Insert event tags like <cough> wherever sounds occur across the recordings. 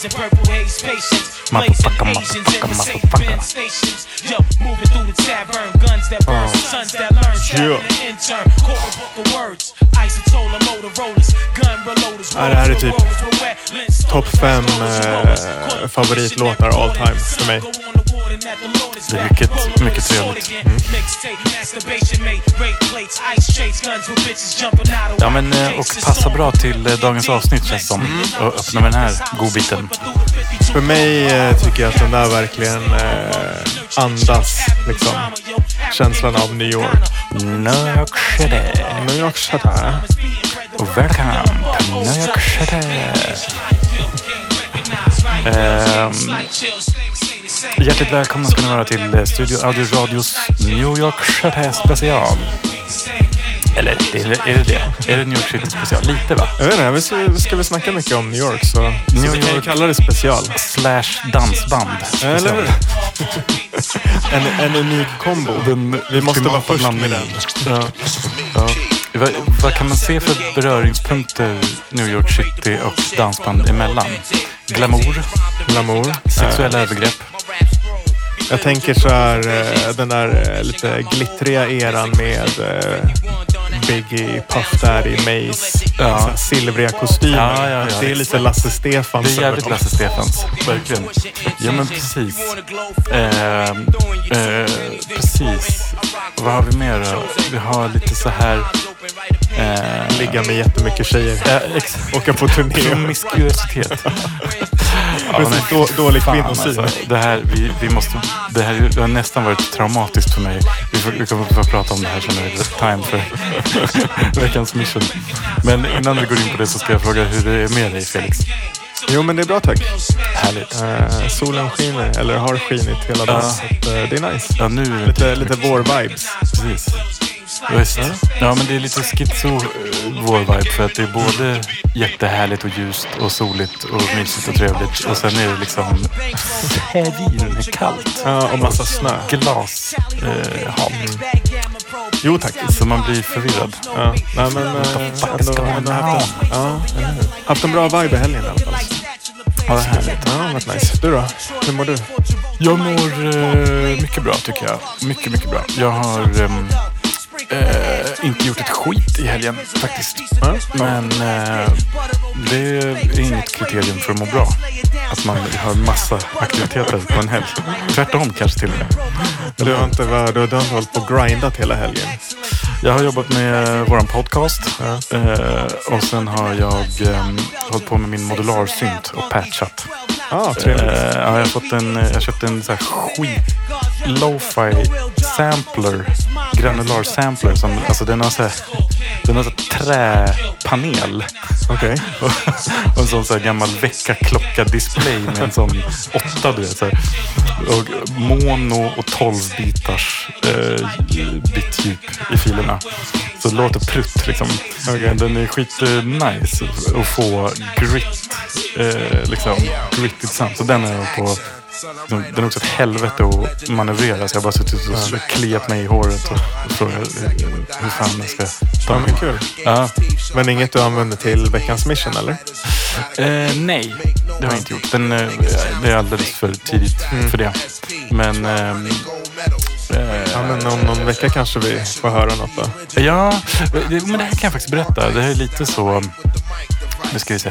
blazing purple haze patience. Blazing Asians in the motherfucker, safe motherfucker. bin stations. Yo, moving through the tavern. Guns that burn, sons that learn. Trapping an intern. A book of words. Isotola, Motorola's, gun reloaders. Ja, det här är typ rollers, rollers, wet links, topp fem, eh, favoritlåtar all time för mig. Det är mycket, mycket trevligt. Ja, men eh, och passar bra till eh, dagens avsnitt känns som. Och öppna med den här godbiten. För mig eh, tycker jag att den där verkligen eh, andas liksom känslan av New York. New York City. New York City. Och välkommen till New York City. Ehm, hjärtligt välkomna ska ni vara till eh, Studio Audio Radios New York City special. Eller är det är det? det? Är det New York City special? Lite va? Jag vet inte, vi ska, ska vi snacka mycket om New York så, så New vi kan ju York. kalla det special. Slash dansband. Eller special. hur? <laughs> En, en unik kombo. Den Vi måste vara först med den. Ja. Ja. Vad, vad kan man se för beröringspunkter New York City och dansband emellan? Glamour, Glamour. sexuella övergrepp. Jag tänker så här, eh, den där eh, lite glittriga eran med eh, Biggie, Puff Daddy, Mace. Ja. Silvriga kostymer. Ja, ja. Det är lite Lasse Stefans. Det är jävligt. Lasse Stefans, verkligen. Ja men precis. Eh, eh, precis. Vad har vi mer då? Vi har lite så här... Eh, Ligga med jättemycket tjejer. eh, Åka på turné. promiskuositet. Men då, dålig Fan, kvinnosyn. alltså, det här, vi, vi måste, det här det har nästan varit traumatiskt för mig. Vi, får, vi kommer få prata om det här som är time för <laughs> veckans mission. Men innan vi går in på det så ska jag fråga hur det är med dig Felix. Jo men det är bra tack. Härligt. Eh, solen skiner, eller har skinit hela dagen. Ja. Så att, eh, det är nice. Ja, nu är det Lite, lite vår-vibes. Precis. Visst. Ja, men det är lite schizo eh, vår vibe för att det är både jättehärligt och ljust och soligt och mysigt och trevligt och sen är det liksom kallt. Ja, och massa snö. Glas eh, hav. Jo tack. Så man blir förvirrad. Ja, nej, men eh, ändå, ändå haft, en, ja, haft en bra vibe i helgen i alla fall. Ja, det är härligt. Ja, varit nice. Du då? Hur mår du? Jag mår eh, mycket bra tycker jag. Mycket, mycket bra. Jag har ehm, eh, inte gjort ett skit i helgen faktiskt. Ja? Men eh, det är inget kriterium för att må bra. Att man har massa aktiviteter på en helg. Tvärtom kanske till och med. Du har inte, du har, du har inte hållit på och grindat hela helgen? Jag har jobbat med våran podcast. Eh, och sen har jag um, hållit på med min modularsynt och patchat. Ja, trevligt. Eh, ja, jag har fått en, jag köpte en så här skit lo-fi sampler, granular sampler. Som, alltså den har så här, den har så här träpanel. Okej. <laughs> och en sån så här gammal väckarklocka-display med en sån åtta, du vet. Så här. Och mono och 12 bitars eh, bitdjup i filerna. Så det låter prutt liksom. Okej. Den är skit eh, nice att få grit, eh, liksom, grittigt sound. Så den är jag på liksom, den är också ett helvete att manövrera så jag har bara suttit och kliat mig i håret och frågat eh, hur fan jag ska ta Ja, mig. men kul. Ja. Men inget du använder till veckans mission eller? Eh, nej, det har jag inte gjort. Den, eh, det är alldeles för tidigt för det. Men... ehm, eh, Ja, men om någon vecka kanske vi får höra något då. ja, men det här kan jag faktiskt berätta. Det här är lite så... Nu ska vi se.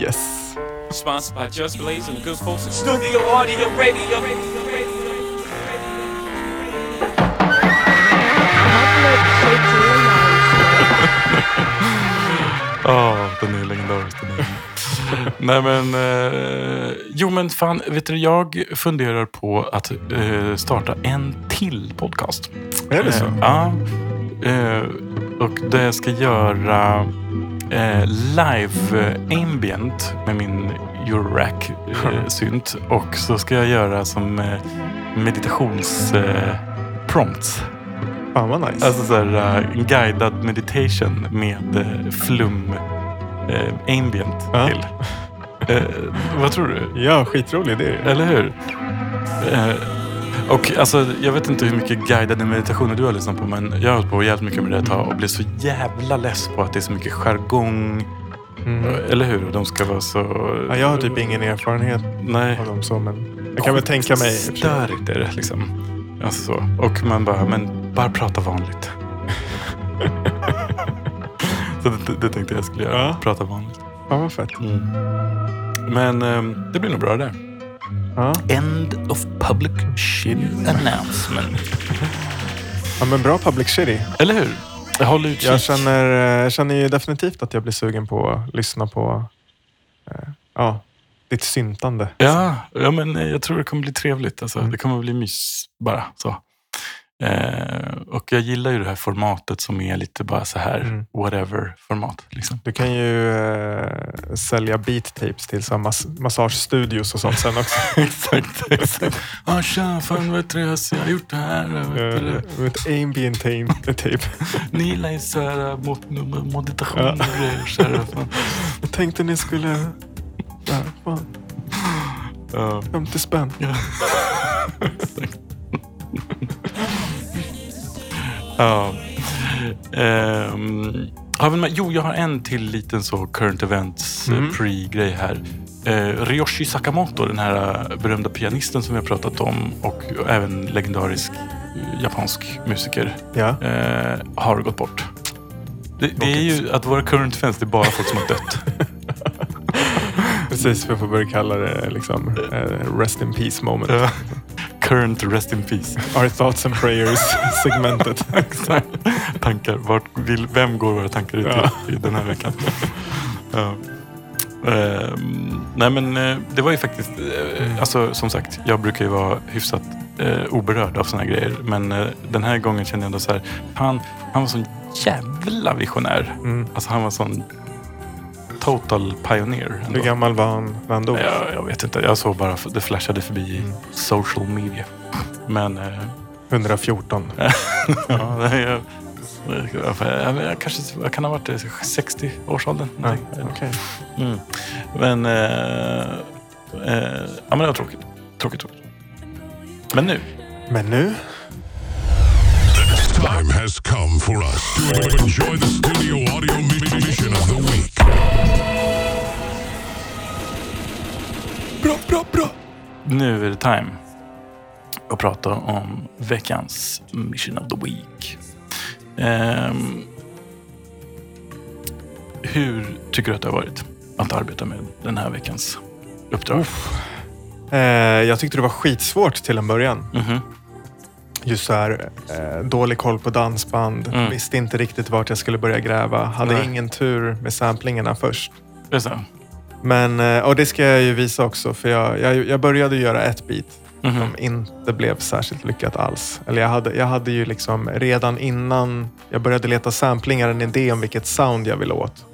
Yes. sponsored by Just Blaze and the good folks at Studio Audio Radio. Åh, <laughs> den är legendarisk. Den är. <laughs> Nej men, eh, jo men fan, vet du, jag funderar på att eh, starta en till podcast. Är det så? Eh, ja. Eh, och det jag ska göra eh, live eh, ambient med min Eurorack eh, synt. Och så ska jag göra som eh, meditations eh, prompts. Fan vad nice. Alltså så här, eh, guidad meditation med eh, flum eh, ambient Ja. till. Eh, vad tror du? ja, skitrolig idé. Eller hur? Och alltså, jag vet inte hur mycket guidade meditationer du har lyssnat på, men jag har hållit på jävligt mycket med det ett tag och blir så jävla less på att det är så mycket jargong. Mm. Eller hur? De ska vara så... Ja, jag har typ ingen erfarenhet Nej. av dem så, men jag kan väl tänka mig. Störigt är det liksom. Alltså så. Och man bara, men bara prata vanligt. <laughs> så det, det tänkte jag skulle göra. Ja. Prata vanligt. Fan vad fett. Men ehm, det blir nog bra det. Ja. End of public shit announcement. ja, men bra public shitty. Eller hur? Jag håller utkik. Jag känner, eh, jag känner ju definitivt att jag blir sugen på att lyssna på eh, ja, ditt syntande. Ja, ja, men eh, jag tror det kommer bli trevligt. Alltså, Mm. Det kommer bli mys bara. Så. Eh, och jag gillar ju det här formatet som är lite bara så här Mm. whatever-format. Liksom. Du kan ju eh, sälja beat tapes till så här mas- massagestudios och sånt sen också. <laughs> exakt, exakt. Ah, tja, fan vet du, jag har gjort det här. Vet du, med ett ambient tape. <laughs> Ni gillar ju så här eh, mod- meditation och grejer. Jag tänkte ni skulle... Ja, fan, Ja. 50 spänn. Ja. <laughs> Exakt. Ja. Ehm, har vi med, jo, jag har en till liten så current events eh, Mm. pre-grej här. Eh, Ryoshi Sakamoto, den här eh, berömda pianisten som vi har pratat om och även legendarisk japansk musiker, Ja. eh, har gått bort. Det, det är ju att våra current events, det är bara folk som har dött. <laughs> Precis, vi får börja kalla det liksom eh, Rest in Peace moment. Ja. Current rest in peace. Our thoughts and prayers <laughs> segmentet. Exakt. Tankar. Vart vill, vem går våra tankar ut Ja. i den här veckan? ja. Ehm, nej men eh, det var ju faktiskt, eh, alltså som sagt, jag brukar ju vara hyfsat eh, oberörd av såna här grejer. Men den här gången kände jag ändå så här, han, han var sån jävla visionär. Mm. Alltså han var sån total pioneer. Ändå. Hur gammal var han när han dog? Jag, jag vet inte, jag såg bara, det flashade förbi i Mm. social media. Men eh, 114. <laughs> Ja, det är, jag, jag, jag, kanske jag kan ha varit i 60-årsåldern. Ja, okej. Mm. Men, eh, eh, ja, men det var tråkigt. Tråkigt, tråkigt. Men nu. Men nu? Time has come for us to enjoy the studio audio mission of the week. Bra, bra, bra! Nu är det time att prata om veckans mission of the week. Ehm, hur tycker du att det har varit att arbeta med den här veckans uppdrag? Eh, jag tyckte det var skitsvårt till en början. Mhm. Just så här, eh, dålig koll på dansband. Mm. Visste inte riktigt vart jag skulle börja gräva. Hade Nej. ingen tur med samplingarna först. Det är så? Men, eh, och det ska jag ju visa också. För jag, jag, jag började göra ett beat Mhm. som inte blev särskilt lyckat alls. Eller jag hade, jag hade ju liksom redan innan jag började leta samplingar en idé om vilket sound jag ville åt.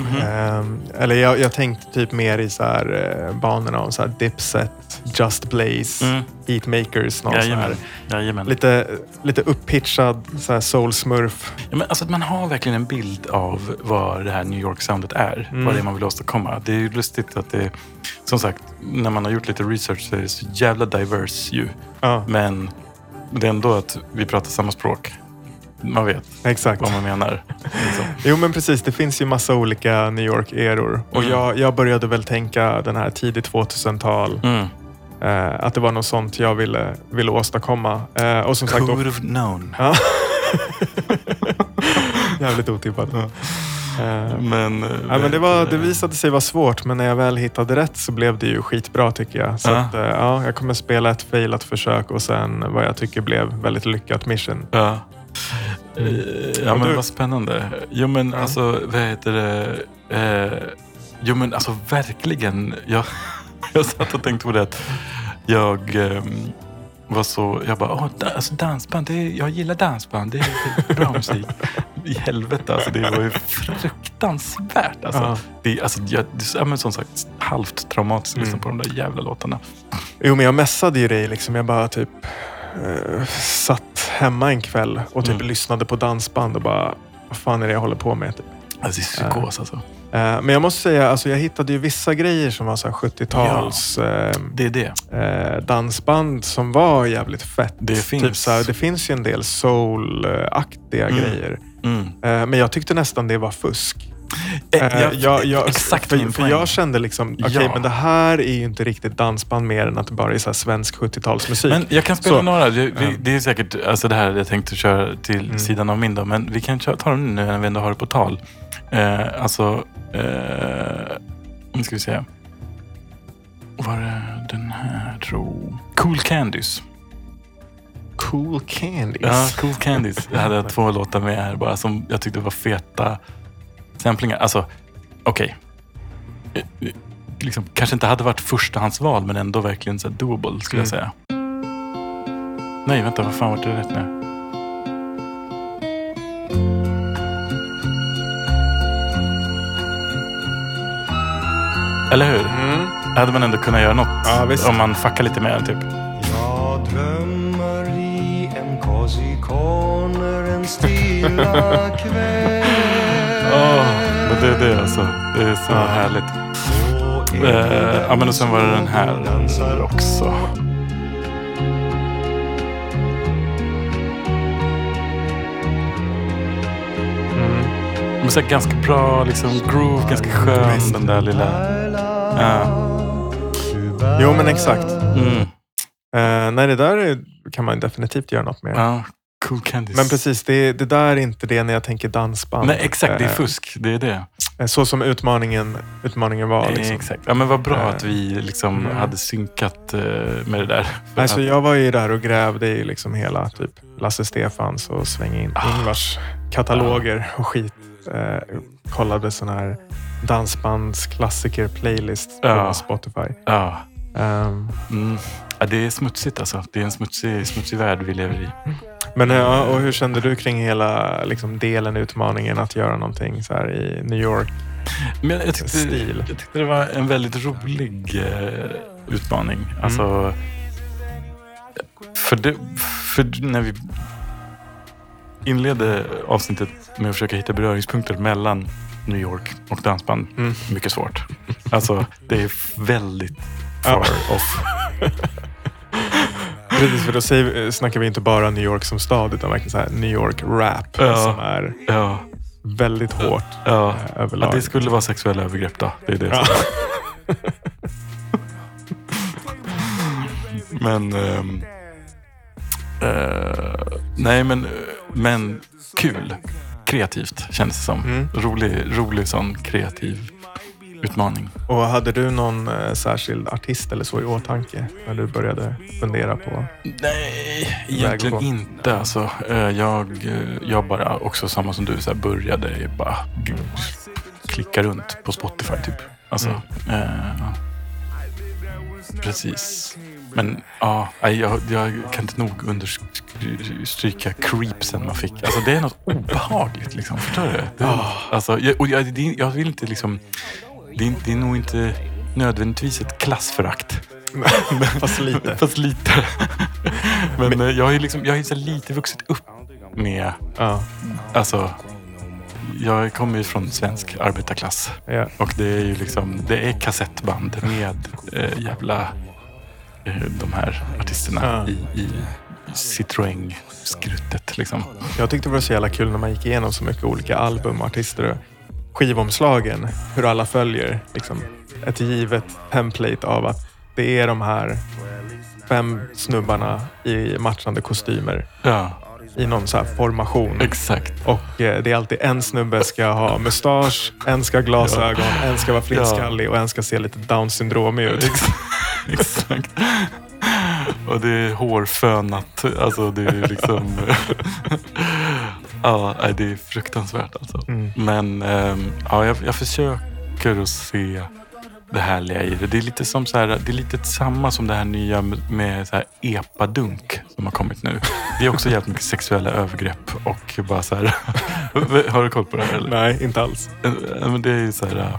Mhm. Ehm, eller jag, jag tänkte typ mer i så här, eh, banorna om så här Dipset, Just Blaze, Mm. Beatmakers. Någon så här, Jajamän. Jajamän. lite, lite upppitchad så här soul smurf. Ja, men alltså att man har verkligen en bild av vad det här New York-soundet är. Mm. Vad det är man vill åstadkomma. Det är ju lustigt att det, som sagt, när man har gjort lite research så är det så jävla diverse ju. Ja, Men det är ändå att vi pratar samma språk. Man vet exakt. vad man menar. Liksom. <laughs> Jo men precis, det finns ju massa olika New York-eror. Och Mm. jag, jag började väl tänka den här tidigt 2000-tal. Mm. Eh, att det var något sånt jag ville, ville åstadkomma. Eh, och som sagt, då, Could have known. Ja. <laughs> jävligt otippat. Eh, Men, eh, Ja, men det, var, det visade sig vara svårt, men när jag väl hittade rätt så blev det ju skitbra tycker jag. Så Ja. att, eh, ja, jag kommer spela ett failat försök och sen vad jag tycker blev väldigt lyckat mission. Ja. Eh, Ja men vad spännande. Jo men alltså vad heter det? Eh, Jo men alltså verkligen. Jag, <laughs> jag satt och tänkte på det att jag ehm, var så, jag bara, da, alltså dansband, det är, jag gillar dansband, det är, bra <laughs> musik. I helvete alltså, det var ju fruktansvärt. Alltså, Ja. det, alltså, jag, det är som sagt halvt traumatiskt att lyssna på de där jävla låtarna. Jo, men jag messade ju dig. Liksom. Jag bara typ eh, satt hemma en kväll och typ Mm. lyssnade på dansband och bara, vad fan är det jag håller på med? Typ. Alltså, det är psykos alltså. Eh, men jag måste säga, alltså, jag hittade ju vissa grejer som var så här 70-tals eh, Det är det. eh, dansband som var jävligt fett. Det finns. Typ så här, det finns ju en del soul-aktiga Mm. grejer. Mm. Eh, men jag tyckte nästan det var fusk. Eh, Eh, jag- jag, jag, exakt för, min för jag kände liksom, okej Ja. men det här är ju inte riktigt dansband mer än att det bara är så här svensk 70-talsmusik. Men jag kan spela Så- några. Det, vi. Mm. det är säkert alltså det här jag tänkte köra till sidan av min då. Men vi kan ta dem nu när vi ändå har det på tal. Eh, alltså, eh, nu ska vi se. Var det den här tro? Cool Candies. Cool Candies. Ja, Cool Candies. <laughs> Jag hade två låtar med här bara som jag tyckte var feta samplingar. Alltså, okej. Eh, Liksom, kanske inte hade varit förstahandsval men ändå verkligen så doable skulle jag Mm. säga. Nej, vänta, vad fan var det rätt nu? Eller hur? Mm. Hade man ändå kunnat göra något Ja, om man fuckar lite mer typ. Jag drömmer i en cozy corner en stilla <laughs> kväll Men det är det alltså. Det är så härligt. Eh, ja, men och sen var det den här också. Men så här, ganska bra liksom, groove, ganska skön den där lilla... Ja. Jo men exakt. Mm. Eh, nej, det där är, kan man definitivt göra något med. ja. Cool Candies. Men precis, det, det där är inte det när jag tänker dansband. Nej, exakt. Det är Eh, fusk. Det är det. Så som utmaningen, utmaningen var. Eh, Liksom. Exakt. Ja, men vad bra Eh, att vi liksom mm. hade synkat eh, med det där. <laughs> Alltså, att, jag var ju där och grävde i liksom hela typ Lasse Stefans och Sväng in, Ah. Ingvars kataloger och skit. Eh, kollade sån här dansbandsklassiker-playlist på Ja. Spotify. ja. Ehm, Mm. Ja, det är smutsigt alltså. Det är en smutsig, smutsig värld vi lever i. men ja, och hur kände du kring hela liksom, delen, utmaningen att göra någonting så här i New York? Men jag tyckte, Stil. jag tyckte det var en väldigt rolig eh, utmaning. Alltså, för, det, för när vi inledde avsnittet med att försöka hitta beröringspunkter mellan New York och dansband. Mm. Mycket svårt. Alltså, det är väldigt far off. <laughs> Precis, för då säger, snackar vi inte bara New York som stad utan verkligen så här New York rap Ja. som är Ja, väldigt hårt ja. eh, överlag. det skulle vara sexuella övergrepp då. Det är det. Ja. <laughs> Men... ehm, eh, nej, men, men kul. Kreativt känns det som. Mm. Rolig, rolig sån kreativ utmaning. Och hade du någon eh, särskild artist eller så i åtanke när du började fundera på? Nej, egentligen gå. inte. Alltså, eh, jag, eh, jag bara, också samma som du, så här, började bara g- klicka runt på Spotify typ. Alltså, Mm. eh, precis. Men ja, jag, jag kan inte nog understryka creepsen man fick. Alltså det är något obehagligt liksom. Förstår du? Det, är- alltså, jag, och jag, jag vill inte liksom... Det är, det är nog inte nödvändigtvis ett klassförakt. <laughs> Fast lite. Fast lite. Men, eh, jag har ju liksom, jag har så lite vuxit upp med, Ja, alltså, jag kommer ju från svensk arbetarklass. ja. Och det är ju liksom, det är kassettband med eh, jävla, eh, de här artisterna Ja. i, i Citroën-skruttet liksom. Jag tyckte det var så jävla kul när man gick igenom så mycket olika album, artister och skivomslagen. Hur alla följer liksom, ett givet template av att det är de här fem snubbarna i matchande kostymer Ja, i någon så här formation. exakt. Och eh, det är alltid en snubbe ska ha mustasch, en ska ha glasögon, en ska vara flintskallig och en ska se lite down syndromig ut. Ex- <laughs> Exakt. Och det är hårfönat. Alltså det är liksom... ja, det är fruktansvärt alltså. Mm. Men ehm, ja, jag, jag försöker att se det härliga i det. Det är lite som så här, det är lite samma som det här nya med så här epadunk som har kommit nu. Det är också jävligt mycket sexuella övergrepp och bara så här. <laughs> Har du koll på det här eller? Nej, inte alls. Eh, men det är så här äh,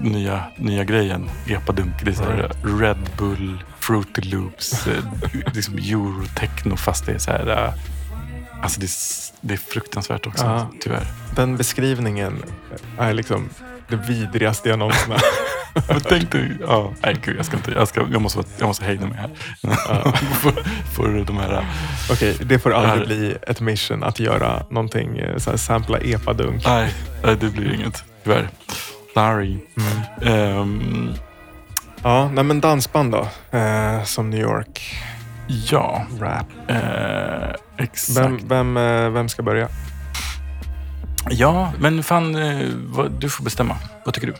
nya, nya grejen. Epadunk. Det är så här Red Bull, Fruity Loops, liksom eurotechno fast det är så här. Alltså det är, det är fruktansvärt också Ja. tyvärr. Den beskrivningen är liksom det vidrigaste jag någonsin har. Men tänk dig, ja, nej gud jag ska inte, jag, ska, jag, måste, jag måste hejda mig här. <laughs> för, för de här, Okej, det får aldrig här- bli ett mission att göra någonting, eh, så här, sampla epadunk. nej, nej det blir inget tyvärr. Sorry. Ehm, Ja, nej men dansband då. Eh, som New York ja, rap. eh, exakt. Vem, vem, eh, vem ska börja? Ja, men fan, eh, du får bestämma. Vad tycker du?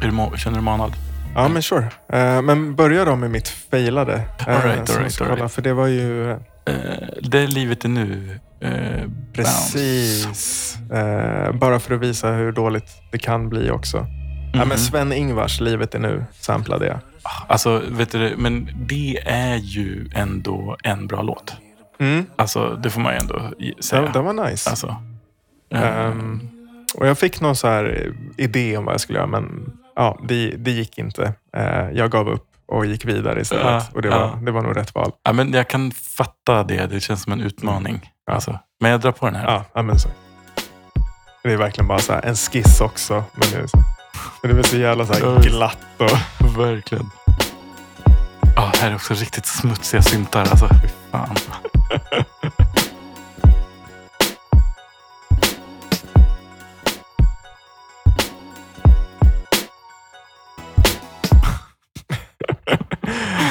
Du känner du manad? Ja, men sure. Eh, men börja då med mitt failade. All right, all right, all right. För det var ju det livet är nu. Precis. Bara för att visa hur dåligt det kan bli också. Ja, Mhm. men Sven-Ingvars Livet är nu samplade jag. Alltså, vet du, men det är ju ändå en bra låt. Mm. Alltså, det får man ju ändå säga. Den, den var nice. Alltså, eh, Ehm, och jag fick någon så här idé om vad jag skulle göra, men ja, det, det gick inte. Eh, jag gav upp och gick vidare istället. Ja, och det var, ja. det var nog rätt val. ja, men jag kan fatta det. Det känns som en utmaning. Ja. Alltså, men jag drar på den här. Ja, ja, men så. Det är verkligen bara så här, en skiss också. Men det är, så, men det är så jävla så glatt. Och, Verkligen. Ja, här är också riktigt smutsiga syntar. Alltså, fy fan.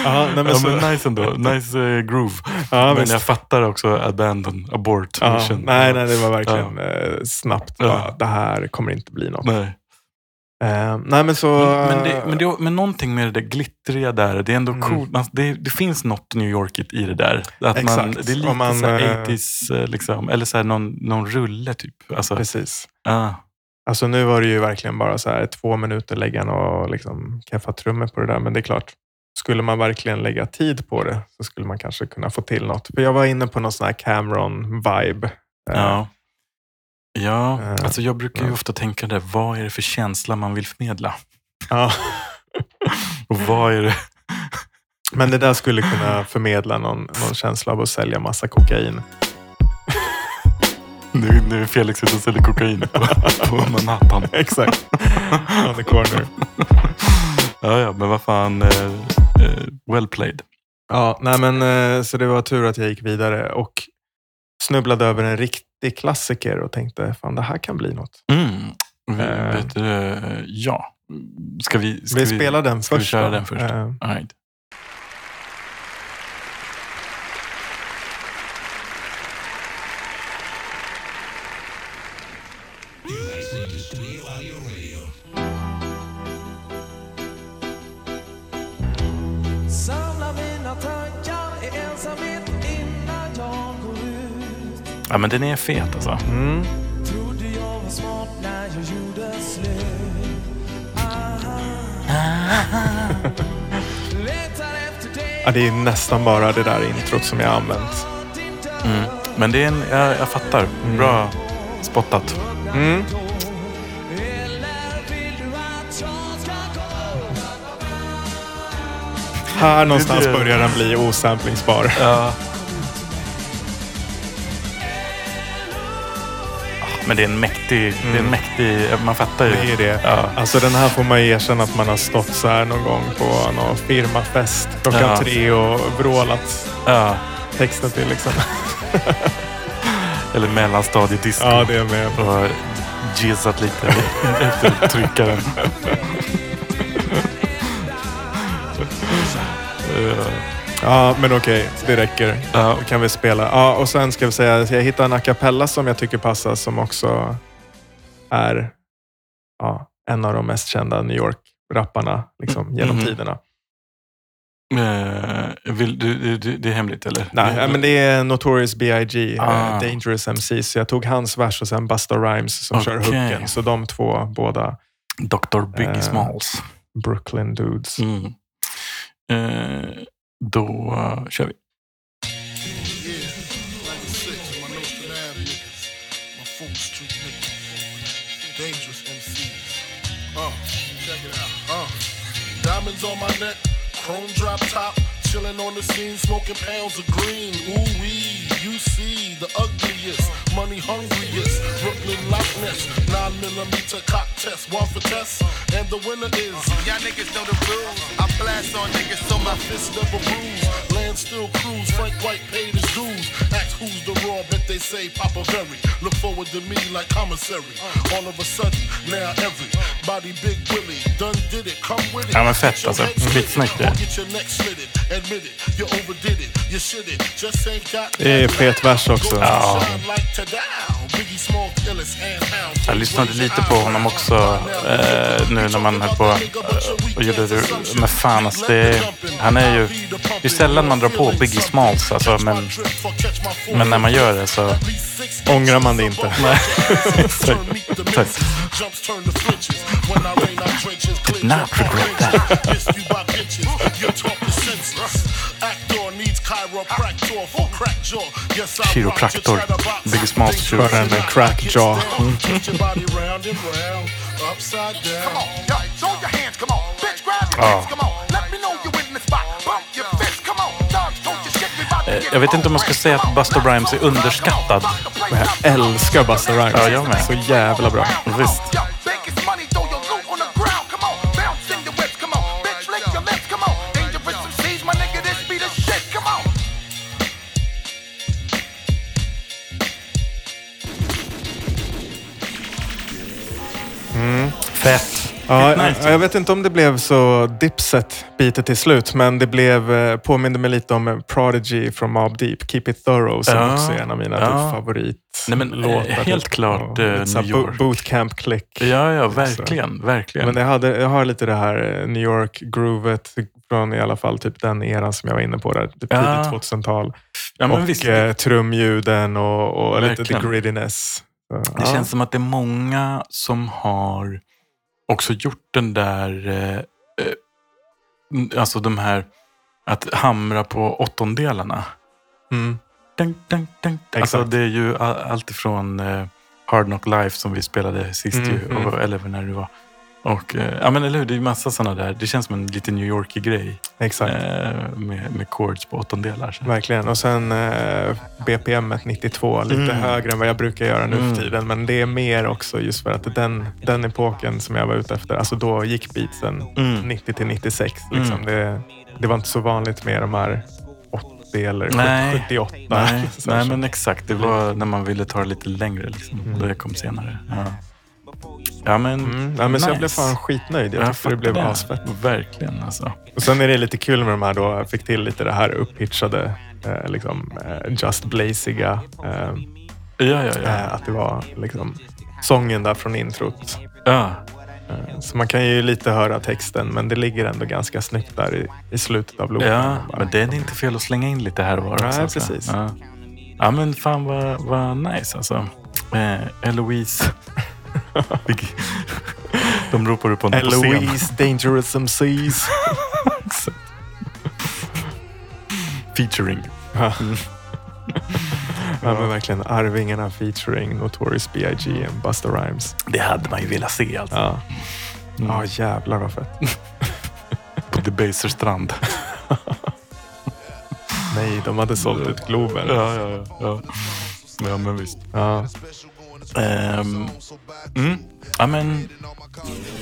ja, nej, men Ja, så, men nice ändå. Nice eh, groove. Ja, men visst. jag fattar också abandon, abort ja, mission. nej, nej, det var verkligen eh, snabbt. Ja. Bara, det här kommer inte bli något. Nej. Eh, nej, men så... Men, men, det, men, det, men någonting med det där glittriga där, det är ändå Mm. coolt. Man, det, det finns något New Yorkigt i det där. Att man, det är lite Om man, så här eh, 80s, eh, liksom, eller så här någon, någon rulle typ. Alltså, Precis. ja. Alltså nu var det ju verkligen bara så här två minuter lägga och liksom keffa trummor på det där. Men det är klart, skulle man verkligen lägga tid på det så skulle man kanske kunna få till något. För jag var inne på någon sån här Cameron-vibe. Eh, ja. Ja, Eh, alltså jag brukar ju ofta tänka där, vad är det för känsla man vill förmedla? ja. <laughs> Och vad är det? Men det där skulle kunna förmedla någon, någon känsla av att sälja massa kokain. <laughs> Nu, nu är Felix ute och säljer kokain på, på Manhattan. <laughs> Exakt. On the corner. Ja, ja, men vad fan. Eh, eh, well played. Ja, nej men eh, så det var tur att jag gick vidare och snubblade över en riktig klassiker och tänkte fan det här kan bli något. Mm. Vi, Eh. vet du, ja. Ska vi, ska Vi spelar den ska vi först. köra då? den först? Eh, All right. Samla Ja, men den är fet alltså. Mm. Trodde jag var smart när jag gjorde slut Letar efter dig Ja, det är nästan bara det där introt som jag har använt. Mm. Men det är en, jag, jag fattar. Bra spottat. Mm. Här någonstans börjar den bli osamplingsbar. Ja. Men det är en mäktig, det är en mäktig, man fattar ju. Det är det. Ja. Alltså den här får man ju erkänna att man har stått så här någon gång på någon firmafest klockan Ja. tre och vrålat Ja. texten till liksom. <laughs> Eller mellanstadiedisco. Ja, det är med. Och jizzat lite efter tryckaren. <laughs> Ja, men okej. det räcker. Ja. Då kan vi spela. Ja, och sen ska vi säga att jag hittade en a cappella som jag tycker passar som också är ja, en av de mest kända New York-rapparna liksom, genom Mhm. tiderna. eh, vill, du, du, det är hemligt eller? Nej, ja, men det är Notorious B.I.G. Ah. eh, Dangerous MC. Så jag tog hans vers och sen Busta Rhymes som kör Okej. hooken. Så de två båda Dr. Biggie Eh, Smalls. Brooklyn Dudes. Mm. Eh, då eh, kör vi. Uh. Uh, diamonds on my neck, chrome drop top, chilling on the scene, smoking pounds of green. Ooh wee, you see the ugliest, money hungriest, Brooklyn Loch Ness, nine millimeter cock test, one for test, and the winner is. Y'all niggas know the rules. I blast on niggas so my fist never bruise. land still cruise. Frank White paid his dues. Ask who's the raw, bet they say Papa Very. Look forward to me like commissary. All of a sudden, now everybody Ja, men fett, alltså. Skitsnyggt, det. Det är fet vers också. Ja. Jag lyssnade lite på honom också eh, nu när man höll på eh, och gjorde det. Men fan, alltså, det, han är ju... Det är sällan man drar på Biggie Smalls, alltså, men, men när man gör det så... Ångrar man det inte. <laughs> Tack. not regret that. Kiropraktor. Biggie Smalls För en crack jaw. Eh, Jag vet inte om man ska säga att Busta Rhymes är underskattad. Och jag älskar Busta Rhymes. Ja, jag med. Så jävla bra. Visst. Fett. Ja, Nice. jag vet inte om det blev så dipset bitet till slut, men det blev, eh, påminde mig lite om eh, Prodigy från Mob Deep, Keep It Thorough, som Ja, också är en av mina ja. typ favorit Nej, men, eh, helt klart, eh, New York. Bootcamp click. Ja, ja, verkligen. verkligen. Men jag, hade, jag har lite det här New York-groovet från i alla fall typ den eran som jag var inne på där, typ Ja. tidigt 2000-tal. ja, och visst, eh, trumljuden och, och lite the grittiness. Så, Det ja. känns som att det är många som har också gjort den där, eh, eh, alltså de här, att hamra på åttondelarna. Mm. Dun, dun, dun. Alltså det är ju all, allt ifrån eh, Hard Knock Life som vi spelade sist Mm, ju, mm. och, eller när det var. Och, eh, ja men eller hur, det är ju massa sådana där. Det känns som en lite New Yorkig grej Exakt. eh, med, med chords på åttondelar. Så. Verkligen. Och sen eh, BPM 92, lite Mm. högre än vad jag brukar göra nu Mm. för tiden. Men det är mer också just för att den, den epoken som jag var ute efter, alltså då gick beatsen Mm. 90 till 96. Liksom. Mm. Det, det var inte så vanligt med de här 80 eller Nej. 78. <laughs> Nej, Så- nej, men exakt. Det var när man ville ta det lite längre. Liksom. Mm. Det kom senare. Ja, ja men, Mm. Ja, men så jag nice. blev fan skitnöjd. Jag tyckte det blev asfett. Verkligen alltså. Och sen är det lite kul med de här då, jag fick till lite det här upphitchade, eh, liksom, eh, just blaziga. Eh, Ja, ja, ja. eh, att det var liksom sången där från introt. ja. Eh, Så man kan ju lite höra texten, men det ligger ändå ganska snyggt där i, i slutet av låten. Ja, men det är inte fel att slänga in lite här och var. Nej, alltså. precis. Ja. ja, men fan vad, vad nice alltså. Eh, Eloise. <laughs> De ropar upp honom på scen. Eloise, Dangerous MCs. Featuring. ja. ja, men verkligen. Arvingarna featuring Notorious B.I.G. och Busta Rhymes. Det hade man ju velat se alltså. Ja, Mm. ja jävlar vad fett. <laughs> På Debaser strand. Nej, de hade sålt ut Globen. Ja, ja, ja. ja. Ja, men visst. Ja. Um, mm. Ja, men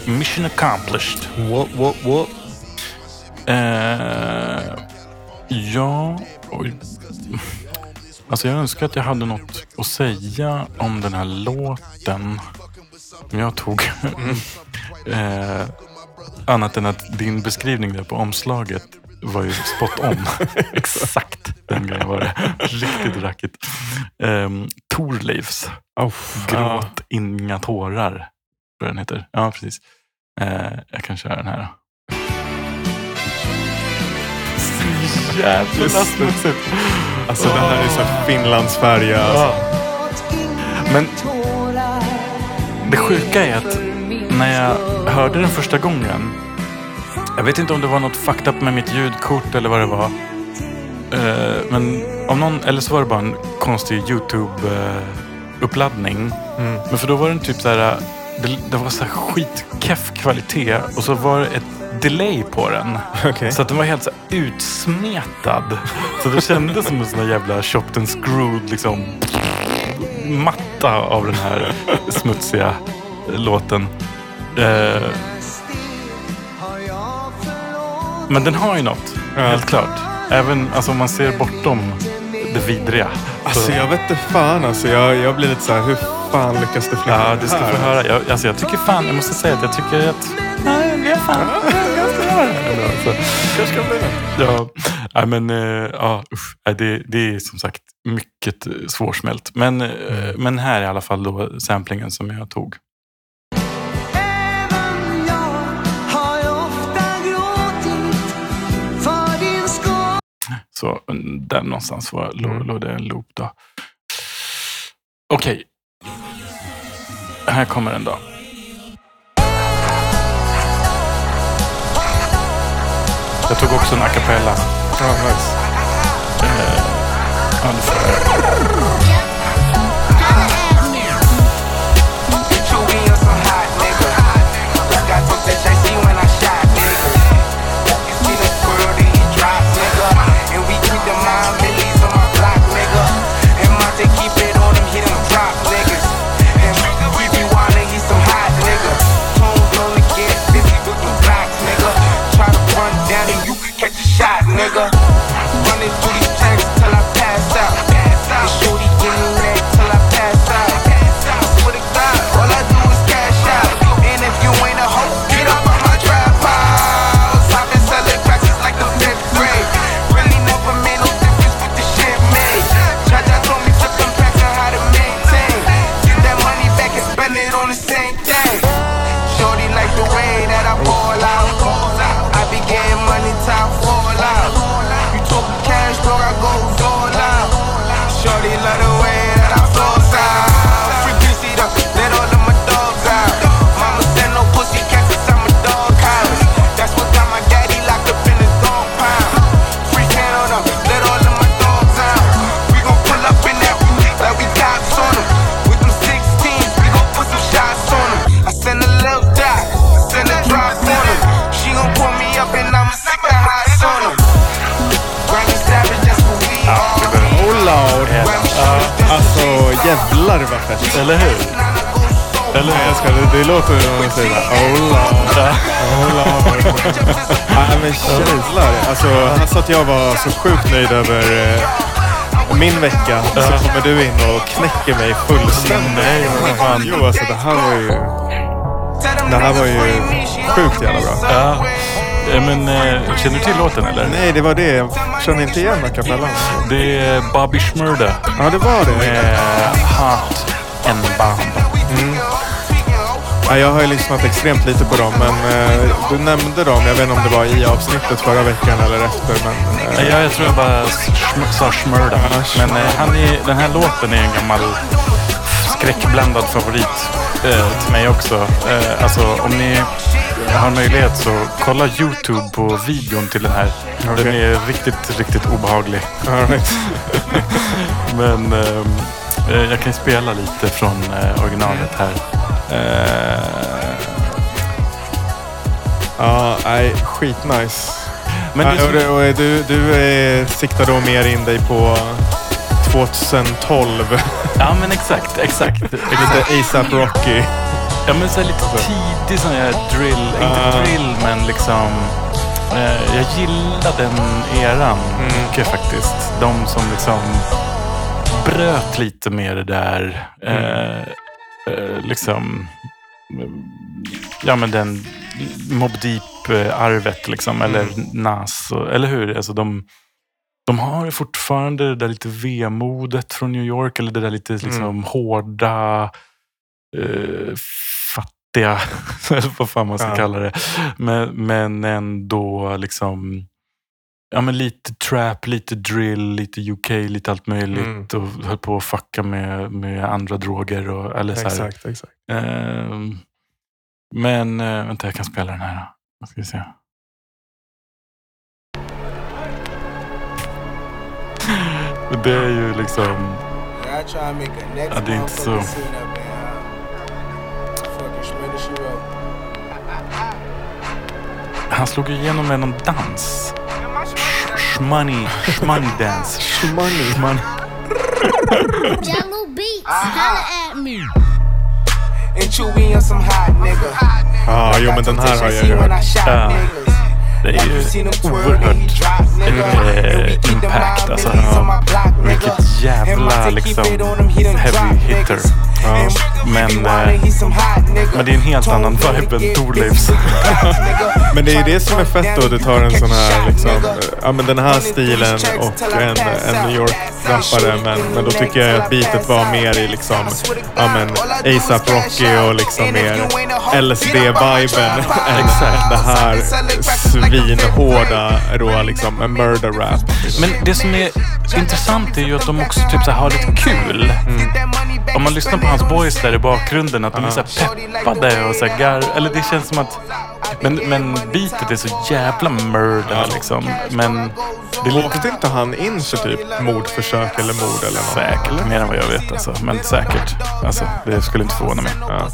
mission accomplished. What, what, what? Eh, ja, oj. <laughs> Alltså jag önskar att jag hade något att säga om den här låten. Men jag tog <laughs> eh, annat än att din beskrivning där på omslaget var ju spot on. <laughs> Exakt den grejen var det. <laughs> Riktigt rackigt. Um, Torleifs Oh, Gråt inga tårar. Jag den heter. Ja, precis. Eh, jag kan köra den här. Så jävla smutsigt. Alltså det här är så Finlandsfärja. Alltså. Men det sjuka är att när jag hörde den första gången. Jag vet inte om det var något fucked up med mitt ljudkort eller vad det var. Eh, men om någon, eller så var det bara en konstig YouTube-uppladdning. Men för då var den typ så här, det, det var så här skitkeff kvalitet och så var det ett delay på den. Okej. Så att den var helt så här utsmetad. Så det kändes som en sån där jävla chopped and screwed liksom matta av den här smutsiga låten. Eh, men den har ju något, helt klart. Även alltså, om man ser bortom det vidriga. Alltså jag vet inte fan alltså. Jag, jag blir lite så här, hur fan lyckas du flytta Ja, det du ska få höra. Jag, alltså, jag tycker fan, jag måste säga att jag tycker att... Nej, det är fan. Jag ska göra det. ändå, så. Kanske kan bli det. Ja, nej, men eh, ja, usch. Det, det är som sagt mycket eh, svårsmält. Men, eh, men här är i alla fall då samplingen som jag tog. Så där någonstans var, låg, Mm. låg det en loop då. Okej. Här kommer den då. Jag tog också en a cappella. Ja, nice. Ja, nöjd över eh, min vecka. Så kommer du in och knäcker mig fullständigt. Nej, vad fan. Jo, alltså det här var ju... Det här var ju sjukt jävla bra. Ja. Eh, Men eh, känner du till låten eller? Nej, det var det. Jag kände inte igen a cappellan. Det är Bobby Schmurda Ja, det var det. med Heart and Bomb. Ja, jag har ju lyssnat extremt lite på dem, men eh, du nämnde dem. Jag vet inte om det var i avsnittet förra veckan eller efter. Men, eh, Ja, jag tror jag bara sa Schmurda. Men eh, han är, den här låten är en gammal skräckblandad favorit eh, till mig också. Eh, alltså om ni har möjlighet så kolla YouTube på videon till den här. Den Okej. är riktigt, riktigt obehaglig. all right. <laughs> Men ehm, eh, jag kan spela lite från originalet här. Eh, Ja, nej, skitnice. men Men det, och, du, du eh, siktar då mer in dig på 2012. ja men exakt, exakt. <laughs> Lite ASAP Rocky. Ja men så här lite tidig sån här drill, inte Ah. drill men liksom eh, jag gillar den eran mycket faktiskt. De som liksom bröt lite med det där eh, eh, liksom ja men den Mob Deep-arvet liksom eller Nas, eller hur? Alltså de, de har fortfarande det där lite vemodet från New York eller det där lite liksom hårda eh, fattiga, <laughs> vad fan man ska Ja. kalla det. Men, men ändå liksom Ja men lite trap, lite drill, lite UK, lite allt möjligt. Och höll på att fucka med, med andra droger. Och, eller så här. Exakt, exakt. Ehm, Men eh, vänta, jag kan spela den här. då. Ska vi se. <laughs> Det är ju liksom... Ja, det är inte så. uh. Han slog igenom med någon dans. Shmoney, shmoney dance. Shmoney. Shmoney. Jello beats, holla at me. And Chewy on some hot nigga. Ja, jo men den här har jag ju when I hört. Det är ju oerhört eh, impact. Alltså, vilket jävla liksom heavy hitter. Ja. Men, eh, men det är en helt annan vibe än Thorleifs. <laughs> Men det är det som är fett då. Du tar en sån här liksom, ja men den här stilen och en, en New York-rappare. Men, men då tycker jag att beatet var mer i liksom, ja men ASAP Rocky och liksom mer LSD-viben. Exakt. Det här svinhårda då liksom en murder rap. Men det som är intressant är ju att de också typ så här har lite kul. Om man lyssnar på hans boys där i bakgrunden, att de är så här peppade och så här gar... Eller det känns som att... Men, men beatet är så jävla murder liksom. Men det Åkte inte han in för typ mordförsök eller mord eller något? säkert, mer än vad jag vet alltså. Men säkert. Alltså, det skulle inte förvåna mig. Ja.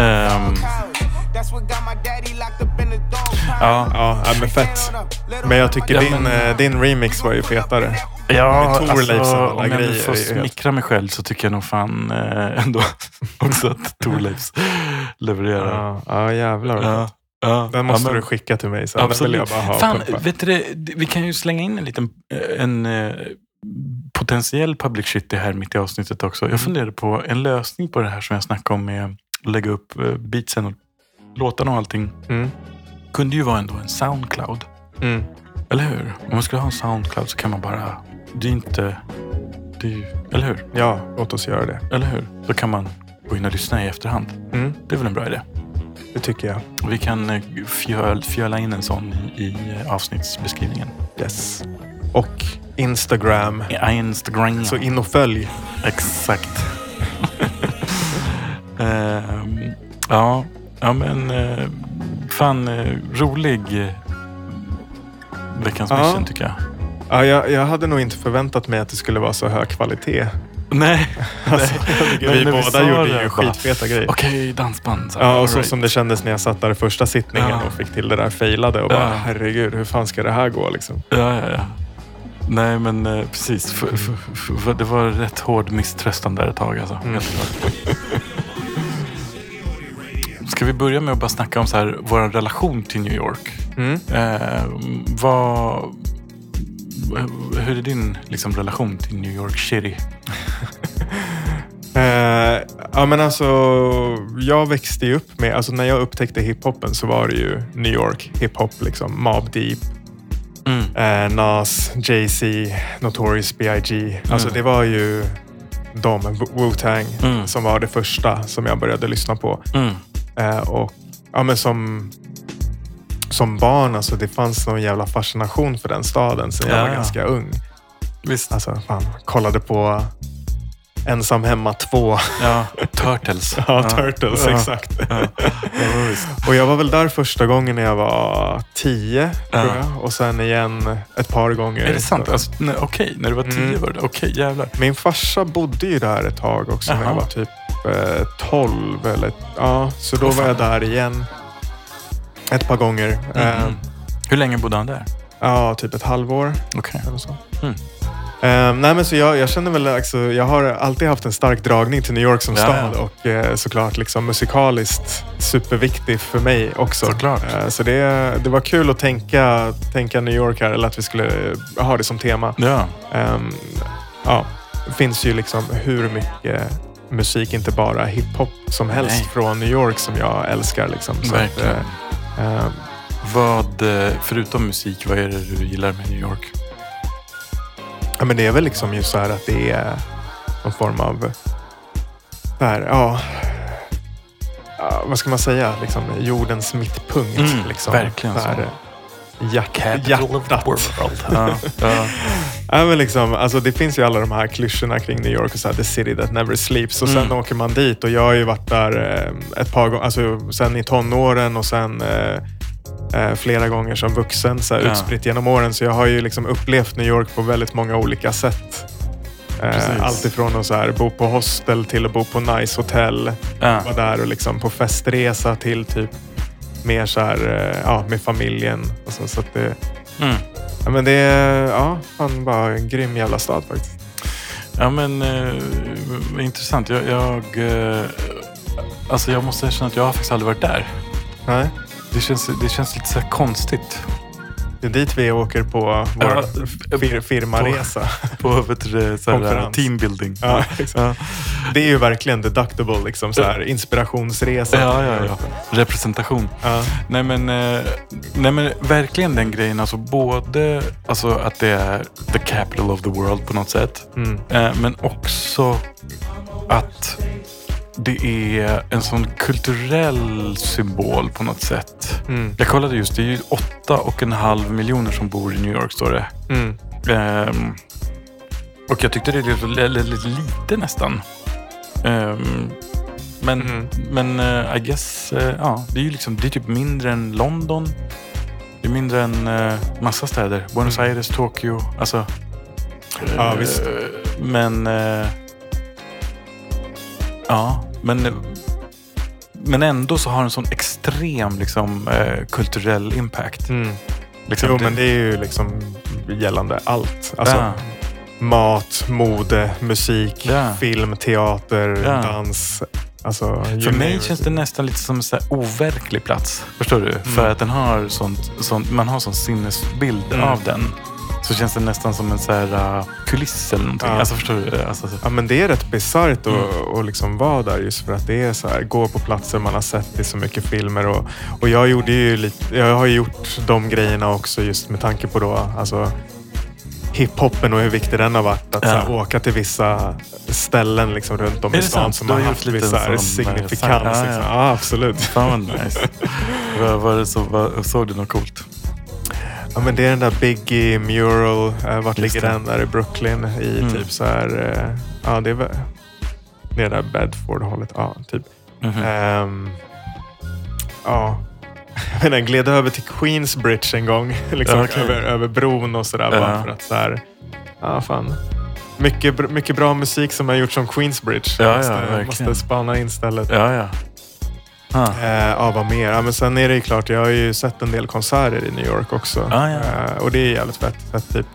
Ehm, ja, Ja, ja, men fett. Men jag tycker Ja, din, men- eh, din remix var ju fetare. Ja, Med alltså, om jag nu grejer får smickra mig själv så tycker jag nog fan eh, ändå <laughs> också att Thorleifs levererar. Ja, ja jävlar. Ja, ja. Den måste Ja, men- du skicka till mig sen. Den vill Absolut. jag bara ha Fan, pumpa. vet du, det, vi kan ju slänga in en liten eh, en, eh, potentiell public shit här mitt i avsnittet också. Mm. Jag funderade på en lösning på det här som jag snackade om med att lägga upp beatsen och låtarna och allting. Mm. Kunde ju vara ändå en Soundcloud. Mm. Eller hur? Om man skulle ha en Soundcloud så kan man bara... Det är inte... Det är eller hur? Ja, låt oss göra det. Eller hur? Då kan man gå in och lyssna i efterhand. Mm. Det är väl en bra idé? Det tycker jag. Vi kan eh, fjöl, fjöla in en sån i, i eh, avsnittsbeskrivningen. Yes. Och Instagram. Instagram. Så in och följ. Exakt. <laughs> Ehm, ja, ja, men eh, fan eh, rolig eh, veckans Ja. mission tycker jag. Ja, jag, jag hade nog inte förväntat mig att det skulle vara så hög kvalitet. Nej, <laughs> Alltså, Men vi båda sa gjorde ju skitfeta grejer. okej, dansband. Så Ja, och så right. som det kändes när jag satt där i första sittningen Ja. och fick till det där failade och bara Ja. herregud, hur fan ska det här gå liksom? Ja, ja, ja. Nej, men precis. F- det var rätt hård misströstan där ett tag. Alltså. Mm. Ska vi börja med att bara snacka om så här, vår relation till New York? Mm. Eh, vad, hur är din liksom, relation till New York City? <laughs> Eh, ja men alltså, jag växte ju upp med, alltså när jag upptäckte hiphopen så var det ju New York hiphop liksom. Mobb Deep, Mm. eh, Nas, Jay-Z, Notorious B.I.G. Alltså Mm. det var ju de, Wu- Wu-Tang, Mm. som var det första som jag började lyssna på. Mm. Eh, och ja, men som, som barn, alltså, det fanns någon jävla fascination för den staden sen jag Ja. var ganska ung. Visst. Alltså, fan, kollade på Ensam hemma 2. <laughs> Ja, Turtles. Ja, Turtles, Ja. exakt. Ja. Och jag var väl där första gången när jag var tio, tror Ja. jag. Och sen igen ett par gånger. Är det sant? Alltså, Okej, när du var tio Mm. var det Okej, jävlar. Min farsa bodde ju där ett tag också när jag var typ eh, 12. Eller, ja, så då var jag där igen. Ett par gånger. Eh, Mm. Hur länge bodde han där? ja, typ ett halvår. Okej. Eller så. Mm. Eh, nej, men så jag, jag känner väl, alltså, jag har alltid haft en stark dragning till New York som Ja, stad ja. och eh, såklart liksom musikaliskt superviktig för mig också. Såklart. Eh, så det, det var kul att tänka, tänka New York här, eller att vi skulle ha det som tema. Ja. Ehm, ja, det finns ju liksom hur mycket musik, inte bara hiphop som helst Nej. från New York som jag älskar. Liksom. Så att, eh, ehm, Vad, eh, förutom musik, vad är det du gillar med New York? Ja, men det är väl liksom just så här att det är någon form av... Där, ja, vad ska man säga? Liksom, jordens mittpunkt. Mm, liksom. verkligen så. Där, hjärt, Capital of the hjärtat. world. Ja, ja. <laughs> Ja, men liksom, alltså det finns ju alla de här klyschorna kring New York och så här, the city that never sleeps. Och sen Mm. åker man dit och jag har ju varit där eh, ett par gånger, alltså sen i tonåren och sen eh, eh, flera gånger som vuxen så här, Ja. utspritt genom åren. Så jag har ju liksom upplevt New York på väldigt många olika sätt. Eh, allt ifrån att så här, bo på hostel till att bo på nice hotell. Ja. Vara där och liksom på festresa till typ mer så här, eh, ja, med familjen. Och så, så att det, Mm. Ja, men det är ja, fan bara en grym jävla stad faktiskt. Ja men eh, intressant. Jag, jag, eh, alltså jag måste erkänna att jag har faktiskt aldrig varit där. Nej. Det känns, det känns lite så konstigt. Det är dit vi åker på vår Ja, fir firmaresa. På vet du, Konferens. teambuilding. Ja. Det är ju verkligen deductible, liksom, så här, inspirationsresa. Ja, ja, ja. Representation. Ja. Nej men, eh, nej men verkligen den grejen. Alltså både alltså, att det är the capital of the world på något sätt. Mm. Eh, men också att det är en sån kulturell symbol på något sätt. Mm. Jag kollade just, det är ju åtta och en halv miljoner som bor i New York står det. Mm. Ehm, och jag tyckte det är lite, lite nästan. Ehm, men Mm. men eh, I guess, eh, ja, det är ju liksom, det är typ mindre än London. Det är mindre än eh, massa städer. Buenos Mm. Aires, Tokyo. Alltså, Ja, visst. Men, ja, men, men ändå så har den sån extrem liksom, eh, kulturell impact. Mm. Liksom, Jo, men det är ju liksom gällande allt. Alltså, Ja. Mat, mode, musik, Ja. film, teater, Ja. dans. Alltså, För mig känns det nästan lite som en så overklig plats. Förstår du? Mm. För att den har sånt, sånt, man har sån sinnesbild Mm. av den. Så känns det nästan som en så här, uh, kuliss eller någonting. Ja. Alltså förstår du? Alltså, Ja, men det är rätt bisarrt att Mm. liksom vara där just för att det är så här, gå på platser man har sett i så mycket filmer. Och, och jag, gjorde ju lite, jag har gjort de grejerna också just med tanke på då, alltså, hiphopen och hur viktig den har varit. Att Ja. så här, åka till vissa ställen liksom, runt om i stan som har haft en sån, eh, signifikans. ja, ja. Liksom. ja, absolut. Fan vad nice. <laughs> är det så, vad, såg du något coolt? Ja, men det är den där Biggie Mural. Eh, vart Just ligger det. den? Där i Brooklyn. I Mm. typ så här... Eh, ja, det är väl... Det är där Bedford-hållet. Ja, typ. Mhm. Ehm, ja. <laughs> Jag gled över till Queensbridge en gång. <laughs> liksom, okej. över, över bron och sådär. Ja. Bara för att så här... Ja, fan. Mycket, mycket bra musik som har gjorts som Queensbridge. Ja, ja, måste, måste spana in stället. Ja, ja. Ah. Eh, ja, vad mer? Ja, men sen är det ju klart, jag har ju sett en del konserter i New York också. Ah, ja. eh, och det är jävligt fett. fett typ,